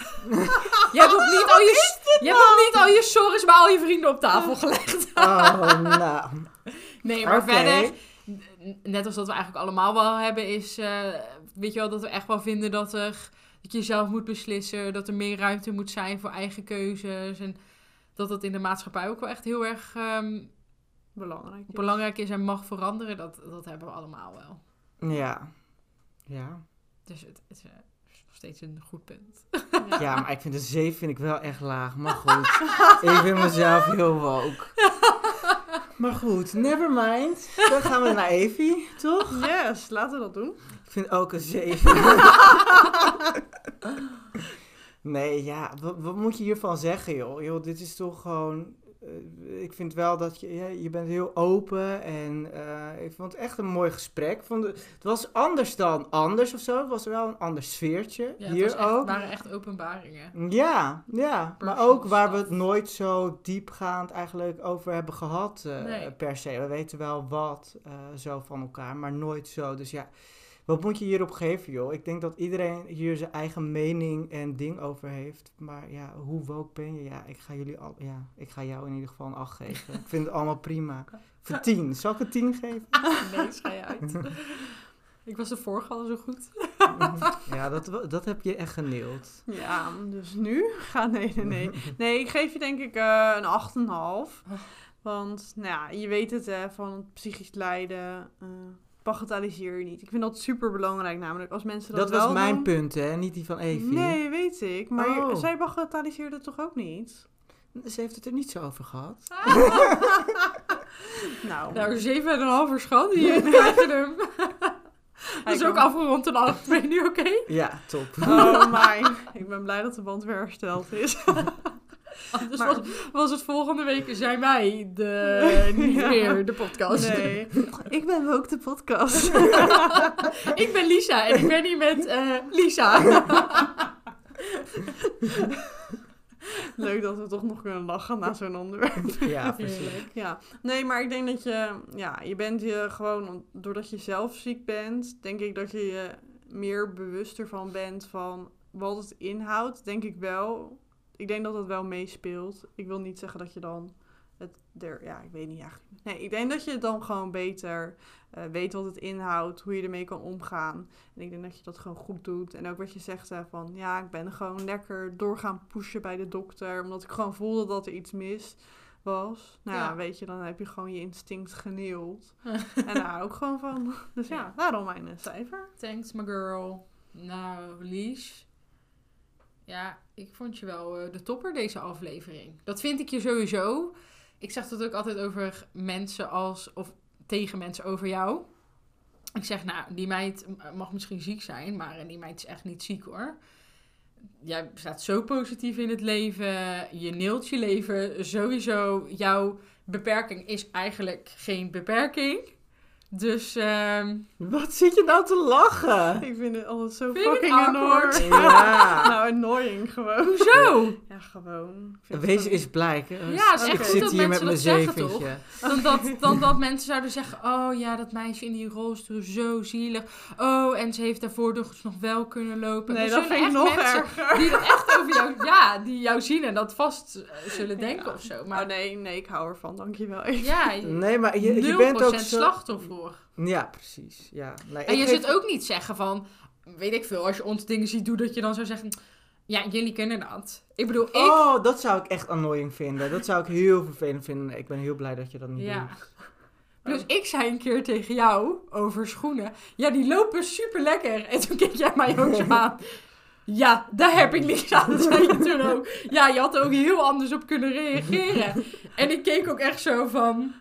je hebt nog niet al je, je, hebt nog niet al je sorry's bij al je vrienden op tafel gelegd. Oh, nou. Nee, maar verder, net als dat we eigenlijk allemaal wel hebben, is, eh, weet je wel, dat we echt wel vinden dat, er, dat je zelf moet beslissen, dat er meer ruimte moet zijn voor eigen keuzes. En dat dat in de maatschappij ook wel echt heel erg ehm, Belangrijk. is. belangrijk is en mag veranderen. Dat, dat hebben we allemaal wel. Ja. Ja. Dus het, het steeds een goed punt. Ja, maar ik vind de 7 vind ik wel echt laag. Maar goed, ik vind mezelf heel woke. Maar goed, never mind. Dan gaan we naar Evie, toch? Yes, laten we dat doen. Ik vind ook een 7. Nee, ja, wat, wat moet je hiervan zeggen, joh? joh dit is toch gewoon... eh, ik vind wel dat je... Ja, je bent heel open en eh, ik vond het echt een mooi gesprek. Vond het, het was anders dan anders of zo. Het was wel een ander sfeertje. Ja, het Hier echt, ook. waren echt openbaringen. Ja, ja. Maar ook waar we het nooit zo diepgaand eigenlijk over hebben gehad eh, Nee. per se. We weten wel wat zo van elkaar, maar nooit zo. Dus ja, wat moet je hierop geven, joh? Ik denk dat iedereen hier zijn eigen mening en ding over heeft. Maar ja, hoe woke ben je? Ja, ik ga jullie al, ja, ik ga jou in ieder geval een 8 geven. ik vind het allemaal prima. Voor 10. Zal ik een 10 geven? Nee, je uit. Ik was de vorige al zo goed. ja, dat, dat heb je echt geneeld. Ja, dus nu? Ga, nee, nee, nee. Nee, ik geef je denk ik eh, een 8,5. Want, nou ja, je weet het hè, van het psychisch lijden. eh bagatelliseer je niet. Ik vind dat super belangrijk namelijk. Als mensen dat, Dat was mijn doen- punt, hè? Niet die van Evie. Nee, weet ik. Maar je- Oh. zij bagatelliseerde het toch ook niet? Ze heeft het er niet zo over gehad. Nou, Nou, 7,5 schat. Hier krijg je hem. Dat is Hij ook kan- afgerond een 8. Ben je nu oké? Ja, top. Oh mijn. Ik ben blij dat de band weer hersteld is. Anders Maar- was, was het volgende week zijn wij de, niet Ja. meer de podcast. Nee. Ik ben ook de podcast. Ik ben Lisa en ik ben hier met eh, Lisa. Leuk dat we toch nog kunnen lachen na zo'n onderwerp. Ja, precies. Ja, nee, maar ik denk dat je, ja, je bent je gewoon, doordat je zelf ziek bent, denk ik dat je je meer bewust ervan bent van wat het inhoudt, denk ik wel. Ik denk dat dat wel meespeelt. Ik wil niet zeggen dat je dan het er, ja, ik weet niet eigenlijk. Nee, ik denk dat je dan gewoon beter eh, weet wat het inhoudt, hoe je ermee kan omgaan. En ik denk dat je dat gewoon goed doet. En ook wat je zegt hè, van, ja, ik ben gewoon lekker doorgaan pushen bij de dokter, omdat ik gewoon voelde dat er iets mis was. Nou ja, weet je, dan heb je gewoon je instinct geneeld. en daar ook gewoon van. Dus ja, daarom mijn eh, cijfer. Thanks, my girl. Nou, Lies. Ja, ik vond je wel eh, de topper deze aflevering. Dat vind ik je sowieso. Ik zeg dat ook altijd over mensen als... Of tegen mensen over jou. Ik zeg, nou, die meid mag misschien ziek zijn, maar die meid is echt niet ziek hoor. Jij staat zo positief in het leven. Je neelt je leven. Sowieso, jouw beperking is eigenlijk geen beperking. Dus, ehm Wat zit je nou te lachen? Ik vind het altijd zo Vind je fucking annoying. Ja. nou, annoying gewoon. hoezo? Ja, gewoon. Ik vind het Wees is blij. hè? Ja, het is ik echt goed zit dat hier met mensen dat zeggen, zeventje. Dan dat, dan dat mensen zouden zeggen: Oh ja, dat meisje in die rolstoel, zo zielig. Oh, en ze heeft daarvoor dus nog wel kunnen lopen. Nee, Er dat vind ik echt nog mensen erger. Die dat echt over jou, ja, die jou zien en dat vast eh, zullen denken Ja. of zo. Maar oh, nee, nee, ik hou ervan, dankjewel. ja, Nee, maar je, je 0% bent ook zo... slachtoffer. Ja, precies. Ja. Nee, En je geef- zult ook niet zeggen van, weet ik veel, als je ons dingen ziet doen, dat je dan zou zeggen, ja, jullie kunnen dat. Ik bedoel, ik... Oh, dat zou ik echt annoying vinden. Dat zou ik heel vervelend vinden. Ik ben heel blij dat je dat niet ja. doet. Plus ik zei een keer tegen jou over schoenen, ja, die lopen super lekker. En toen keek jij mij ook zo aan. Ja, daar heb ik niks aan, zei je toen ook. Ja, je had er ook heel anders op kunnen reageren. En ik keek ook echt zo van...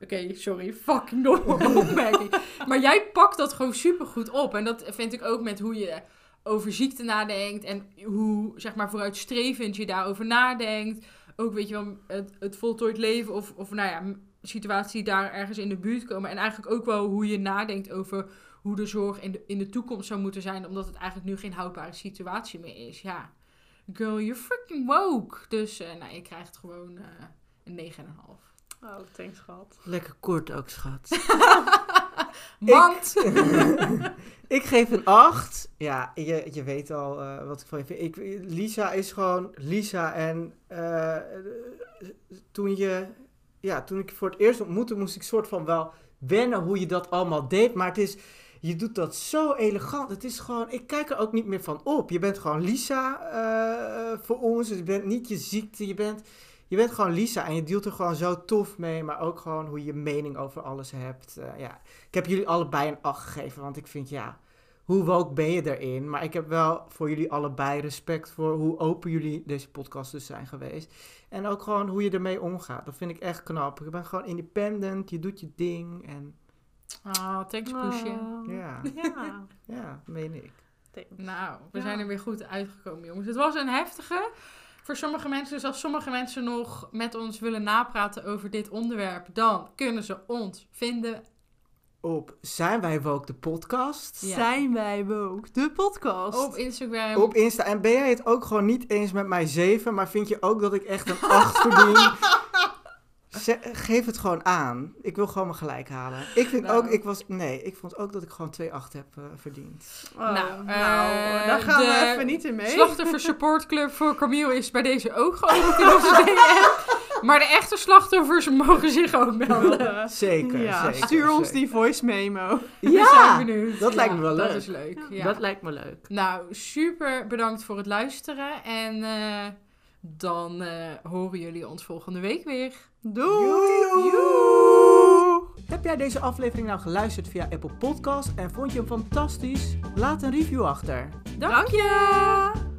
Oké, sorry, fucking domme opmerking. Maar jij pakt dat gewoon super goed op. En dat vind ik ook met hoe je over ziekte nadenkt. En hoe, zeg maar, vooruitstrevend je daarover nadenkt. Ook, weet je wel, het, het voltooid leven of, of, nou ja, die daar ergens in de buurt komen. En eigenlijk ook wel hoe je nadenkt over hoe de zorg in de, in de toekomst zou moeten zijn. Omdat het eigenlijk nu geen houdbare situatie meer is. Ja, girl, you're freaking woke. Dus, eh nou, je krijgt gewoon eh een 9,5. Oh, thanks, schat. Lekker kort ook, schat. Want! ik geef een 8. Ja, je, je weet al eh, wat ik van je vind. Ik, Lisa is gewoon Lisa. En eh, toen, je, ja, toen ik je voor het eerst ontmoette, moest ik soort van wel wennen hoe je dat allemaal deed. Maar het is, je doet dat zo elegant. Het is gewoon, ik kijk er ook niet meer van op. Je bent gewoon Lisa eh, voor ons. Dus je bent niet je ziekte. Je bent, je bent gewoon Lisa. En je deelt er gewoon zo tof mee. Maar ook gewoon hoe je mening over alles hebt. Eh, ja. Ik heb jullie allebei een 8 gegeven. Want ik vind, ja, hoe woke ben je erin? Maar ik heb wel voor jullie allebei respect voor hoe open jullie deze podcast dus zijn geweest. En ook gewoon hoe je ermee omgaat. Dat vind ik echt knap. Je bent gewoon independent. Je doet je ding. En Oh, thanks, Poesje. Ja, Ja, ja, meen ik. thanks. Nou, we Ja. zijn er weer goed uitgekomen, jongens. Het was een heftige. Voor sommige mensen, dus als sommige mensen nog met ons willen napraten over dit onderwerp, dan kunnen ze ons vinden. Op Zijn Wij Woke de podcast? Ja. Zijn wij woke? De podcast. Op Instagram. Op Insta. En ben jij het ook gewoon niet eens met mij 7, maar vind je ook dat ik echt een 8 verdien? Ze- geef het gewoon aan. Ik wil gewoon mijn gelijk halen. Ik vind Nou. ook, ik was, nee, ik vond ook dat ik gewoon 2-8 heb eh, verdiend. Oh, Nou, nou, eh, daar gaan we even niet in mee. Slachtoffer Support Club voor Camille is bij deze ook geopend in onze DM. Maar de echte slachtoffers mogen zich ook melden. Zeker, ja, zeker, stuur ons zeker. die voice memo. We Ja, zijn benieuwd. dat lijkt Ja, me wel Dat leuk. is leuk. Ja. dat lijkt me leuk. Nou, super bedankt voor het luisteren. En eh, dan eh, horen jullie ons volgende week weer. Doei! Heb jij deze aflevering nou geluisterd via Apple Podcast en vond je hem fantastisch? Laat een review achter. Dank je!